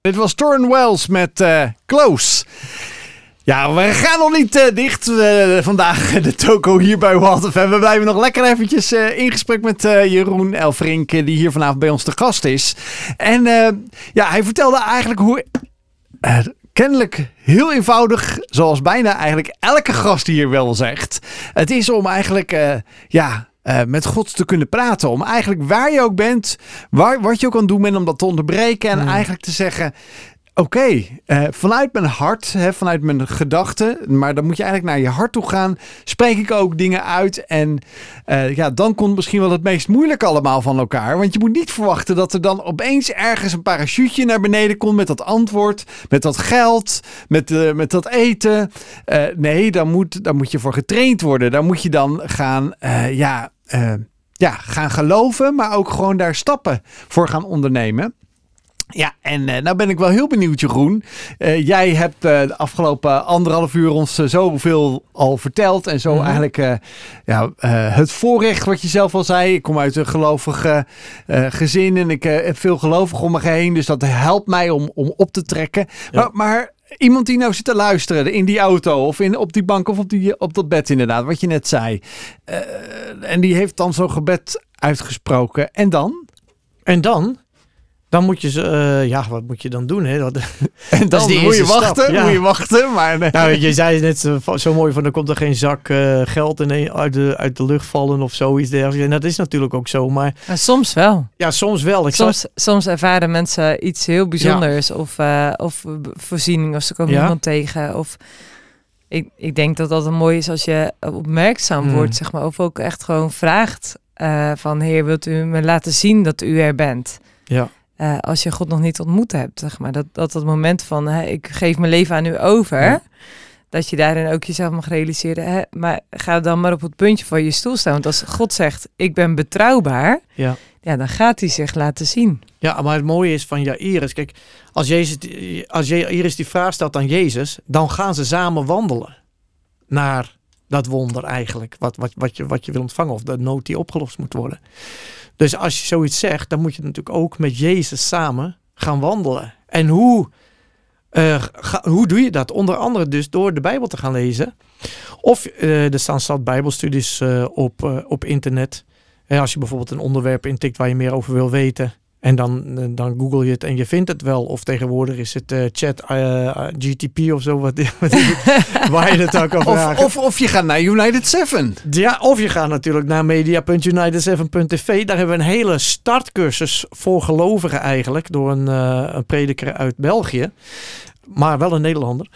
[SPEAKER 1] Dit was Torren Wells met eh, Close. Ja, we gaan nog niet eh, dicht eh, vandaag, de toko hier bij Wild FM. We blijven nog lekker eventjes eh, in gesprek met eh, Jeroen Elfrink, eh, die hier vanavond bij ons te gast is. En eh, ja, hij vertelde eigenlijk hoe eh, kennelijk heel eenvoudig, zoals bijna eigenlijk elke gast hier wel zegt. Het is om eigenlijk, eh, ja... eh, met God te kunnen praten. Om eigenlijk waar je ook bent, waar, wat je ook kan doen bent, om dat te onderbreken. En
[SPEAKER 3] Hmm.
[SPEAKER 1] eigenlijk te zeggen: Oké, eh, vanuit mijn hart, hè, vanuit mijn gedachten, maar dan moet je eigenlijk naar je hart toe gaan. Spreek ik ook dingen uit en eh, ja, dan komt misschien wel het meest moeilijk allemaal van elkaar. Want je moet niet verwachten dat er dan opeens ergens een parachuteje naar beneden komt met dat antwoord, met dat geld, met, eh, met dat eten. Nee, daar moet, daar moet je voor getraind worden. Daar moet je dan gaan, ja, ja, gaan geloven, maar ook gewoon daar stappen voor gaan ondernemen. Ja, en eh, nou ben ik wel heel benieuwd, Jeroen. Eh, jij hebt eh, de afgelopen anderhalf uur ons zoveel al verteld. En zo
[SPEAKER 3] Mhm.
[SPEAKER 1] eigenlijk ja, het voorrecht wat je zelf al zei. Ik kom uit een gelovig gezin en ik heb veel gelovigen om me heen. Dus dat helpt mij om, om op te trekken.
[SPEAKER 3] Ja.
[SPEAKER 1] Maar, maar iemand die nou zit te luisteren in die auto of in, op die bank of op, die, op dat bed inderdaad, wat je net zei. En die heeft dan zo'n gebed uitgesproken. En dan?
[SPEAKER 3] En dan? Dan moet je ze, eh, ja, wat moet je dan doen? Hè? Dat,
[SPEAKER 1] En dan
[SPEAKER 3] is
[SPEAKER 1] moet je
[SPEAKER 3] stap,
[SPEAKER 1] wachten,
[SPEAKER 3] ja.
[SPEAKER 1] moet je wachten. Maar eh,
[SPEAKER 3] nou, je zei net zo, zo mooi van, er komt er geen zak eh, geld in, uit, de, uit de lucht vallen of zoiets dergelijks. En dat is natuurlijk ook zo. Maar
[SPEAKER 2] Maar soms wel.
[SPEAKER 3] ja, soms wel. Ik zag-
[SPEAKER 2] Soms, soms ervaren mensen iets heel bijzonders. Of, eh, of voorziening, of ze komen
[SPEAKER 3] Ja.
[SPEAKER 2] iemand tegen. Of ik, ik denk dat dat een mooi is als je opmerkzaam
[SPEAKER 3] Mm.
[SPEAKER 2] wordt, zeg maar. Of ook echt gewoon vraagt eh, van... Heer, wilt u me laten zien dat u er bent?
[SPEAKER 3] ja.
[SPEAKER 2] Eh, als je God nog niet ontmoet hebt, zeg maar. Dat, dat het moment van, hè, ik geef mijn leven aan u over...
[SPEAKER 3] Ja.
[SPEAKER 2] Dat je daarin ook jezelf mag realiseren. Hè? Maar ga dan maar op het puntje van je stoel staan. Want als God zegt, ik ben betrouwbaar...
[SPEAKER 3] Ja.
[SPEAKER 2] Ja, dan gaat hij zich laten zien.
[SPEAKER 3] Ja, maar het mooie is van Jairus, kijk, als, Jezus, als Jairus die vraag stelt aan Jezus, dan gaan ze samen wandelen naar dat wonder eigenlijk, wat, wat, wat, je, wat je wil ontvangen of de nood die opgelost moet worden. Dus als je zoiets zegt, dan moet je natuurlijk ook met Jezus samen gaan wandelen. En hoe, eh, hoe doe je dat? Onder andere dus door de Bijbel te gaan lezen. Of eh, er staan zat Bijbelstudies eh, op, op internet. Als je bijvoorbeeld een onderwerp intikt waar je meer over wil weten. En dan, eh, dan google je het en je vindt het wel. Of tegenwoordig is het eh, chat eh, GTP of zo. Wat, waar je het ook kan vragen.
[SPEAKER 1] of, of je gaat naar United 7.
[SPEAKER 3] Ja, of je gaat natuurlijk naar media.united7.tv. Daar hebben we een hele startcursus voor gelovigen eigenlijk. Door een, een prediker uit België. Maar wel een Nederlander.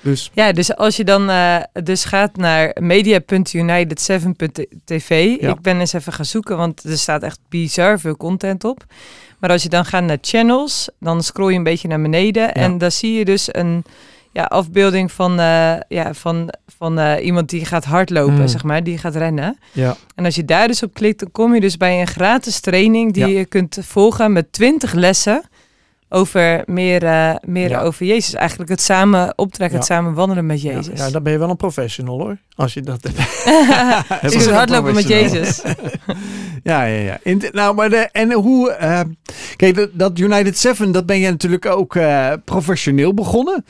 [SPEAKER 3] Dus
[SPEAKER 2] Ja, dus als je dan eh, dus gaat naar media.united7.tv.
[SPEAKER 3] Ja.
[SPEAKER 2] Ik ben eens even gaan zoeken, want er staat echt bizar veel content op. Maar als je dan gaat naar channels, dan scroll je een beetje naar beneden. En daar zie je dus een ja, afbeelding van, eh, ja, van, van eh, iemand die gaat hardlopen,
[SPEAKER 3] Mm.
[SPEAKER 2] zeg maar. Die gaat rennen.
[SPEAKER 3] ja,
[SPEAKER 2] En als je daar dus op klikt, dan kom je dus bij een gratis training die
[SPEAKER 3] Ja.
[SPEAKER 2] je kunt volgen met 20 lessen over meer, eh, meer
[SPEAKER 3] Ja.
[SPEAKER 2] over Jezus. Eigenlijk het samen optrekken, het samen wandelen met Jezus.
[SPEAKER 3] ja, dan ben je wel een professional hoor. Als je dat...
[SPEAKER 2] Dus
[SPEAKER 1] is een
[SPEAKER 2] hardlopen met. Jezus.
[SPEAKER 1] Ja, ja, ja. In, nou, maar de, en hoe... eh, kijk, dat, dat United 7, dat ben je natuurlijk ook eh, professioneel begonnen.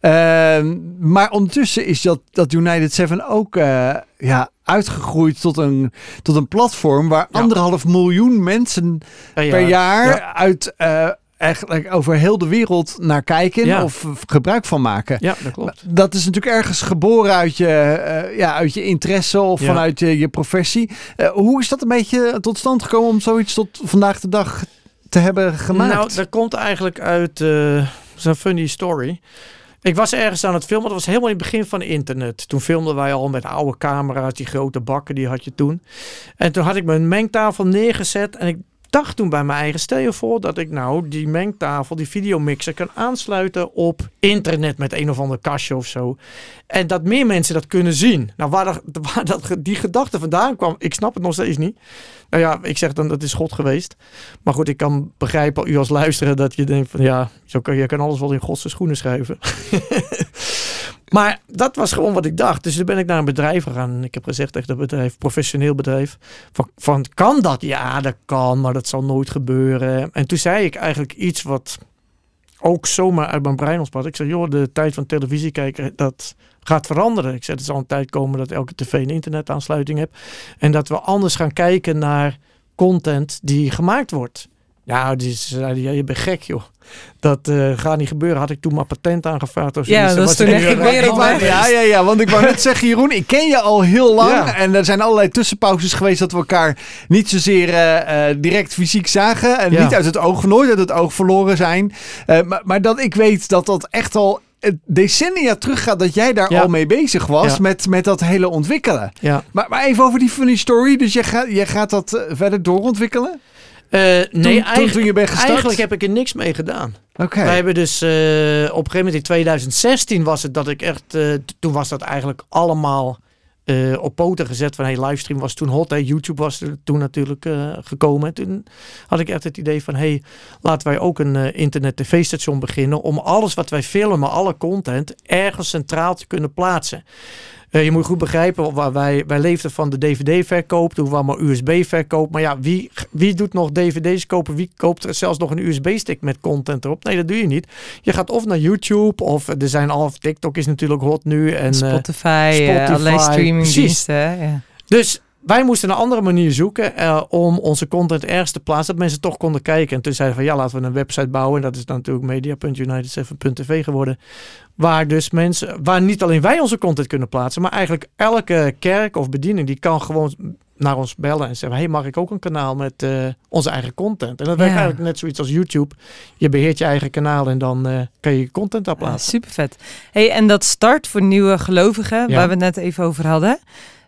[SPEAKER 1] Ehm, maar ondertussen is dat, dat United 7 ook eh, ja, uitgegroeid tot een, tot een platform... waar
[SPEAKER 3] Ja.
[SPEAKER 1] anderhalf miljoen mensen per jaar
[SPEAKER 3] ja.
[SPEAKER 1] uit... eh, eigenlijk over heel de wereld naar kijken
[SPEAKER 3] Ja.
[SPEAKER 1] of gebruik van maken.
[SPEAKER 3] Ja, dat klopt.
[SPEAKER 1] Dat is natuurlijk ergens geboren uit je, eh, ja, uit je interesse of
[SPEAKER 3] Ja.
[SPEAKER 1] vanuit je, je professie. Eh, hoe is dat een beetje tot stand gekomen om zoiets tot vandaag de dag te hebben gemaakt?
[SPEAKER 3] Nou, dat komt eigenlijk uit eh, zo'n funny story. Ik was ergens aan het filmen. Dat was helemaal in het begin van internet. Toen filmden wij al met oude camera's. Die grote bakken, die had je toen. En toen had ik mijn mengtafel neergezet. En ik dacht toen bij mijn eigen, stel je voor dat ik nou die mengtafel, die videomixer kan aansluiten op internet met een of ander kastje of zo. En dat meer mensen dat kunnen zien. Nou, waar, dat, waar dat, die gedachte vandaan kwam, ik snap het nog steeds niet. Nou ja, ik zeg dan dat is God geweest. Maar goed, ik kan begrijpen, u als luisteraar, dat je denkt van ja, zo kan, je kan alles wel in Godse schoenen schuiven. Maar dat was gewoon wat ik dacht. Dus toen ben ik naar een bedrijf gegaan. En ik heb gezegd tegen dat bedrijf, professioneel bedrijf. Van, van, kan dat? Ja, dat kan, maar dat zal nooit gebeuren. En toen zei ik eigenlijk iets wat ook zomaar uit mijn brein ontspant. Ik zei, joh, de tijd van televisie kijken, dat gaat veranderen. Ik zei, er zal een tijd komen dat elke tv een internetaansluiting hebt. En dat we anders gaan kijken naar content die gemaakt wordt. Ja, die zeiden, ja, je bent gek joh. Dat eh, gaat niet gebeuren. Had ik toen maar patent aangevraagd of
[SPEAKER 2] Ja, dat is toen echt
[SPEAKER 3] weer
[SPEAKER 1] Ik ja, ja, ja, want ik wou net zeggen, Jeroen, ik ken je al heel lang.
[SPEAKER 3] Ja.
[SPEAKER 1] En er zijn allerlei tussenpauzes geweest dat we elkaar niet zozeer eh, eh, direct fysiek zagen. En
[SPEAKER 3] Ja.
[SPEAKER 1] niet uit het oog, nooit uit het oog verloren zijn. Maar, maar dat ik weet dat dat echt al decennia terug gaat dat jij daar
[SPEAKER 3] Ja.
[SPEAKER 1] al mee bezig was
[SPEAKER 3] Ja.
[SPEAKER 1] met, met dat hele ontwikkelen.
[SPEAKER 3] Ja.
[SPEAKER 1] Maar, maar even over die funny story. Dus je gaat, je gaat dat verder doorontwikkelen?
[SPEAKER 3] Eh, nee,
[SPEAKER 1] toen,
[SPEAKER 3] eigenlijk,
[SPEAKER 1] toen je bent gestart?
[SPEAKER 3] eigenlijk heb ik er niks mee gedaan.
[SPEAKER 1] Oké.
[SPEAKER 3] Wij hebben dus eh, op een gegeven moment in 2016 was het dat ik echt, eh, toen was dat eigenlijk allemaal op poten gezet van hey, livestream was toen hot. Hè. YouTube was er toen natuurlijk gekomen. En toen had ik echt het idee van hey, laten wij ook een internet tv-station beginnen om alles wat wij filmen, alle content, ergens centraal te kunnen plaatsen. Eh, je moet goed begrijpen, waar wij, wij leefden van de DVD-verkoop, toen kwam maar USB-verkoop. Maar ja, wie, wie doet nog DVD's kopen? Wie koopt er zelfs nog een USB-stick met content erop? Nee, dat doe je niet. Je gaat of naar YouTube, of er zijn al, TikTok is natuurlijk hot nu. En, eh,
[SPEAKER 2] Spotify, eh,
[SPEAKER 3] Spotify,
[SPEAKER 2] allerlei streamingdiensten. Ja.
[SPEAKER 3] dus wij moesten een andere manier zoeken eh, om onze content ergens te plaatsen, dat mensen toch konden kijken. En toen zeiden we van ja, laten we een website bouwen. En dat is dan natuurlijk media.united7.tv geworden. Waar dus mensen, waar niet alleen wij onze content kunnen plaatsen, maar eigenlijk elke kerk of bediening die kan gewoon naar ons bellen en zeggen: Hey, mag ik ook een kanaal met eh, onze eigen content? En dat werkt
[SPEAKER 2] Ja.
[SPEAKER 3] eigenlijk net zoiets als YouTube. Je beheert je eigen kanaal en dan eh, kan je je content daar plaatsen.
[SPEAKER 2] super vet. Hey, en dat start voor nieuwe gelovigen,
[SPEAKER 3] Ja.
[SPEAKER 2] waar we het net even over hadden.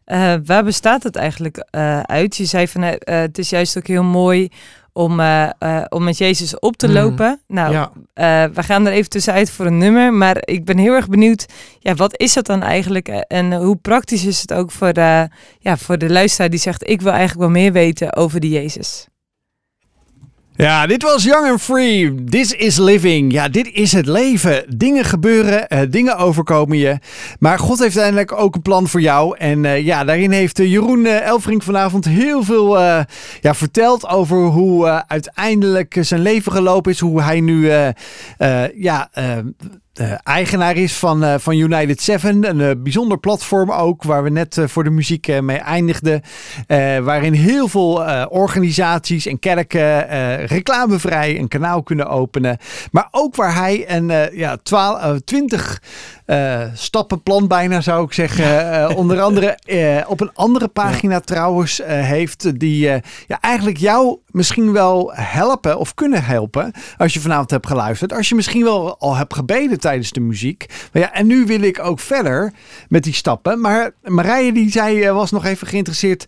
[SPEAKER 2] Eh, waar bestaat het eigenlijk eh, uit? Je zei van eh, het is juist ook heel mooi om, om met Jezus op te
[SPEAKER 3] Mm.
[SPEAKER 2] lopen. Nou,
[SPEAKER 3] ja.
[SPEAKER 2] we gaan er even tussenuit voor een nummer. Maar ik ben heel erg benieuwd, ja, wat is dat dan eigenlijk? En hoe praktisch is het ook voor ja, voor de luisteraar die zegt... ik wil eigenlijk wel meer weten over die Jezus.
[SPEAKER 1] Ja, dit was Young and Free. This is living. Ja, dit is het leven. Dingen gebeuren, eh, dingen overkomen je. Maar God heeft uiteindelijk ook een plan voor jou. En eh, ja, daarin heeft eh, Jeroen Elfrink vanavond heel veel ja, verteld over hoe uiteindelijk zijn leven gelopen is. Hoe hij nu ja, de eigenaar is van, eh, van United 7. Een eh, bijzonder platform ook, waar we net eh, voor de muziek eh, mee eindigden. Eh, waarin heel veel eh, organisaties en kerken eh, reclamevrij een kanaal kunnen openen. Maar ook waar hij een eh, ja, 12, eh, 20 eh, stappenplan bijna zou ik zeggen. eh, onder andere eh, op een andere pagina trouwens heeft. Die ja, eigenlijk jou misschien wel helpen of kunnen helpen. Als je vanavond hebt geluisterd. Als je misschien wel al hebt gebeden tijdens de muziek. Maar ja, en nu wil ik ook verder met die stappen. Maar Marije die zei, was nog even geïnteresseerd.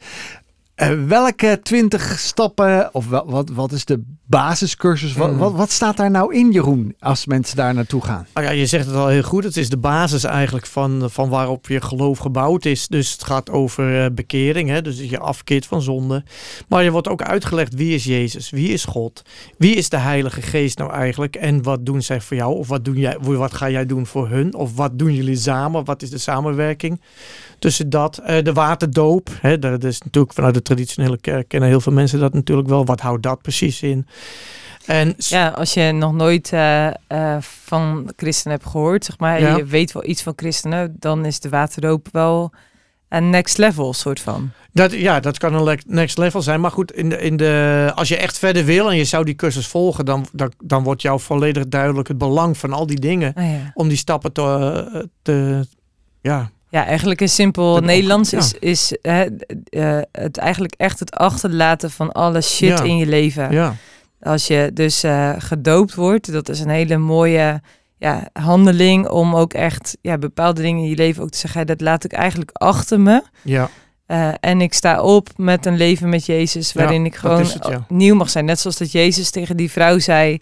[SPEAKER 1] Welke 20 stappen, of wel, wat, wat is de basiscursus? Wat,
[SPEAKER 3] Mm.
[SPEAKER 1] wat, wat staat daar nou in, Jeroen, als mensen daar naartoe gaan?
[SPEAKER 3] Nou ja, je zegt het al heel goed. Het is de basis eigenlijk van, van waarop je geloof gebouwd is. Dus het gaat over eh, bekering, hè? dus je afkeert van zonde. Maar je wordt ook uitgelegd wie is Jezus, wie is God, wie is de Heilige Geest nou eigenlijk en wat doen zij voor jou of wat, doen jij, wat ga jij doen voor hun of wat doen jullie samen, wat is de samenwerking tussen dat. Eh, de waterdoop, hè? dat is natuurlijk vanuit de traditionele kerk kennen heel veel mensen dat natuurlijk wel. Wat houdt dat precies in? En
[SPEAKER 2] Ja, als je nog nooit eh, eh, van christenen hebt gehoord, zeg maar,
[SPEAKER 3] Ja.
[SPEAKER 2] je weet wel iets van christenen, dan is de waterdoop wel een next level soort van.
[SPEAKER 3] Dat, ja, dat kan een next level zijn. Maar goed, in de, in de, als je echt verder wil en je zou die cursus volgen, dan, dan, dan wordt jou volledig duidelijk het belang van al die dingen.
[SPEAKER 2] Ah, ja.
[SPEAKER 3] Om die stappen te, te ja,
[SPEAKER 2] ja, eigenlijk in simpel
[SPEAKER 3] Dat ook,
[SPEAKER 2] Nederlands
[SPEAKER 3] ja.
[SPEAKER 2] is, is hè, eh, het eigenlijk echt het achterlaten van alle shit
[SPEAKER 3] Ja.
[SPEAKER 2] in je leven.
[SPEAKER 3] ja,
[SPEAKER 2] Als je dus eh, gedoopt wordt, dat is een hele mooie ja, handeling om ook echt ja, bepaalde dingen in je leven ook te zeggen, dat laat ik eigenlijk achter me.
[SPEAKER 3] ja,
[SPEAKER 2] Eh, en ik sta op met een leven met Jezus,
[SPEAKER 3] Ja,
[SPEAKER 2] waarin ik gewoon
[SPEAKER 3] is het, ja.
[SPEAKER 2] nieuw mag zijn. Net zoals dat Jezus tegen die vrouw zei,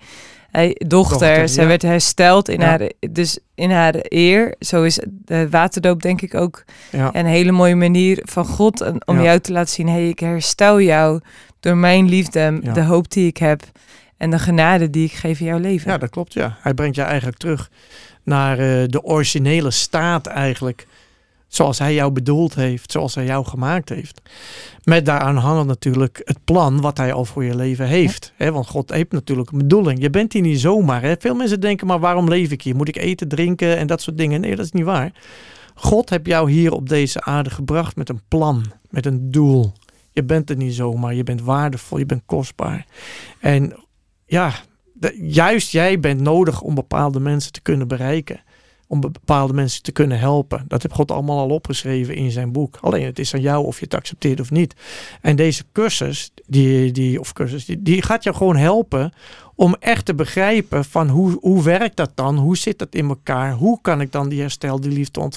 [SPEAKER 2] hey, dochter,
[SPEAKER 3] Dochter,
[SPEAKER 2] zij
[SPEAKER 3] ja.
[SPEAKER 2] werd hersteld in haar, dus in haar eer. Zo is de waterdoop denk ik ook een hele mooie manier van God om jou te laten zien, hey, ik herstel jou door mijn liefde,
[SPEAKER 3] Ja.
[SPEAKER 2] de hoop die ik heb en de genade die ik geef in jouw leven.
[SPEAKER 3] ja, dat klopt. Ja. Hij brengt je eigenlijk terug naar eh, de originele staat eigenlijk. Zoals hij jou bedoeld heeft, zoals hij jou gemaakt heeft. Met daaraan hangt natuurlijk het plan wat hij al voor je leven heeft. Hè, want God heeft natuurlijk een bedoeling. Je bent hier niet zomaar. Hè. Veel mensen denken, maar waarom leef ik hier? Moet ik eten, drinken en dat soort dingen? Nee, dat is niet waar. God heeft jou hier op deze aarde gebracht met een plan, met een doel. Je bent er niet zomaar. Je bent waardevol, je bent kostbaar. En ja, juist jij bent nodig om bepaalde mensen te kunnen bereiken. Om bepaalde mensen te kunnen helpen. Dat heeft God allemaal al opgeschreven in zijn boek. Alleen het is aan jou of je het accepteert of niet. En deze cursus, die, die, of cursus, die, die gaat jou gewoon helpen om echt te begrijpen van hoe, hoe werkt dat dan? Hoe zit dat in elkaar? Hoe kan ik dan die herstel, die liefde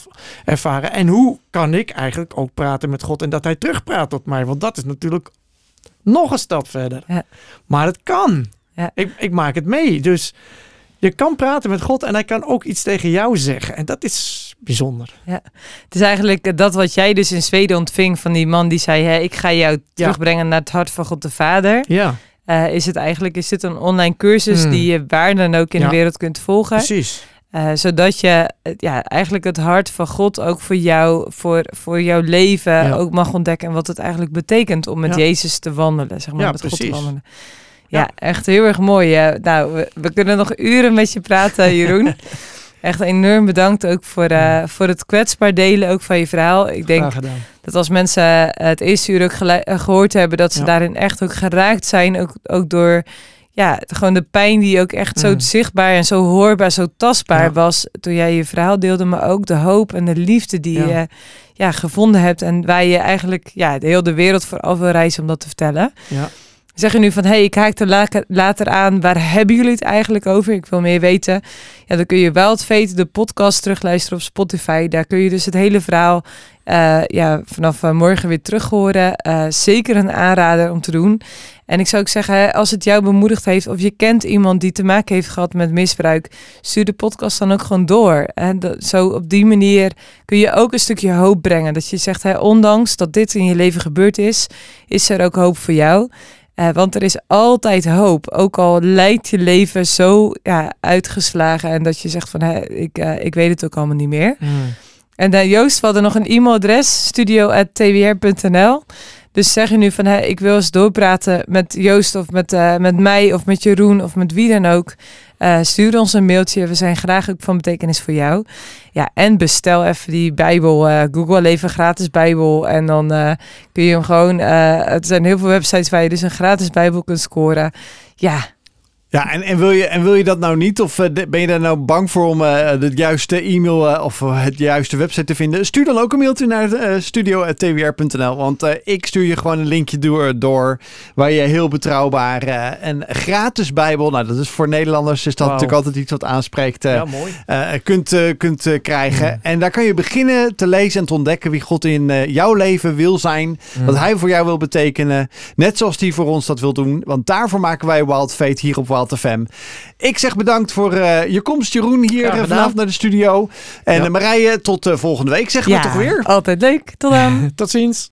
[SPEAKER 3] ervaren? En hoe kan ik eigenlijk ook praten met God en dat hij terugpraat tot mij? Want dat is natuurlijk nog een stap verder.
[SPEAKER 2] Ja.
[SPEAKER 3] Maar het kan.
[SPEAKER 2] Ja.
[SPEAKER 3] Ik, ik maak het mee. Dus je kan praten met God en hij kan ook iets tegen jou zeggen. En dat is bijzonder.
[SPEAKER 2] Het is eigenlijk eh, dat wat jij dus in Zweden ontving van die man die zei: hè, Ik ga jou terugbrengen naar het hart van God de Vader.
[SPEAKER 3] Ja,
[SPEAKER 2] Eh, is het eigenlijk is dit een online cursus
[SPEAKER 3] Hmm.
[SPEAKER 2] die je waar dan ook in
[SPEAKER 3] Ja.
[SPEAKER 2] de wereld kunt volgen.
[SPEAKER 3] precies.
[SPEAKER 2] Eh, zodat je ja, eigenlijk het hart van God ook voor jou, voor, voor jouw leven
[SPEAKER 3] Ja.
[SPEAKER 2] ook mag ontdekken. En wat het eigenlijk betekent om met
[SPEAKER 3] Ja.
[SPEAKER 2] Jezus te wandelen. Zeg maar,
[SPEAKER 3] Ja,
[SPEAKER 2] met God te wandelen. Ja,
[SPEAKER 3] Ja.
[SPEAKER 2] echt heel erg mooi. nou, we, we kunnen nog uren met je praten, Jeroen. echt enorm bedankt ook voor, eh, voor het kwetsbaar delen ook van je verhaal. Ik denk dat als mensen eh, het eerste uur ook gelu- eh, gehoord hebben, dat ze
[SPEAKER 3] Ja.
[SPEAKER 2] daarin echt ook geraakt zijn. Ook, ook door ja, de- gewoon de pijn die ook echt zo
[SPEAKER 3] Mm.
[SPEAKER 2] zichtbaar en zo hoorbaar, zo tastbaar
[SPEAKER 3] Ja.
[SPEAKER 2] was toen jij je verhaal deelde. Maar ook de hoop en de liefde die
[SPEAKER 3] Ja.
[SPEAKER 2] je ja, gevonden hebt. En waar je eigenlijk ja, de hele wereld voor af wil reizen om dat te vertellen.
[SPEAKER 3] Ja.
[SPEAKER 2] Zeg je nu van, hé, hey, ik haak er la- later aan. Waar hebben jullie het eigenlijk over? Ik wil meer weten. Ja, dan kun je wel het Fate, de podcast, terugluisteren op Spotify. Daar kun je dus het hele verhaal eh, ja, vanaf eh, morgen weer terug horen. Eh, zeker een aanrader om te doen. En ik zou ook zeggen, als het jou bemoedigd heeft... of je kent iemand die te maken heeft gehad met misbruik... stuur de podcast dan ook gewoon door. En zo op die manier kun je ook een stukje hoop brengen. Dat je zegt, hè, ondanks dat dit in je leven gebeurd is... is er ook hoop voor jou... Eh, want er is altijd hoop. Ook al lijkt je leven zo ja, uitgeslagen en dat je zegt van hè, ik, eh, ik weet het ook allemaal niet meer.
[SPEAKER 3] Mm.
[SPEAKER 2] En uh, Joost, we hadden nog een e-mailadres, studio.twr.nl. Dus zeg je nu van hè, ik wil eens doorpraten met Joost of met, uh, met mij of met Jeroen of met wie dan ook. Uh, stuur ons een mailtje. We zijn graag ook van betekenis voor jou. Ja, en bestel even die Bijbel. Uh, Google even gratis Bijbel. En dan uh, kun je hem gewoon. Het zijn heel veel websites waar je dus een gratis Bijbel kunt scoren. Ja.
[SPEAKER 1] Ja, en, en, wil je, en wil je dat nou niet? Of uh, ben je daar nou bang voor om uh, het juiste e-mail uh, of het juiste website te vinden? Stuur dan ook een mailtje naar uh, studio.twr.nl. Want ik stuur je gewoon een linkje door, door waar je heel betrouwbaar en gratis Bijbel, nou dat is voor Nederlanders is dat wow. natuurlijk altijd iets wat aanspreekt,
[SPEAKER 3] ja, mooi.
[SPEAKER 1] kunt, kunt krijgen.
[SPEAKER 3] Mm.
[SPEAKER 1] En daar kan je beginnen te lezen en te ontdekken wie God in jouw leven wil zijn. Mm. Wat hij voor jou wil betekenen. Net zoals hij voor ons dat wil doen. Want daarvoor maken wij Wild Fate hier op Wild FM. Ik zeg bedankt voor uh, je komst, Jeroen, hier ja, vanavond naar de studio. En ja. Marije, tot uh, volgende week, zeggen we toch weer?
[SPEAKER 2] Altijd leuk. Tot dan.
[SPEAKER 3] tot ziens.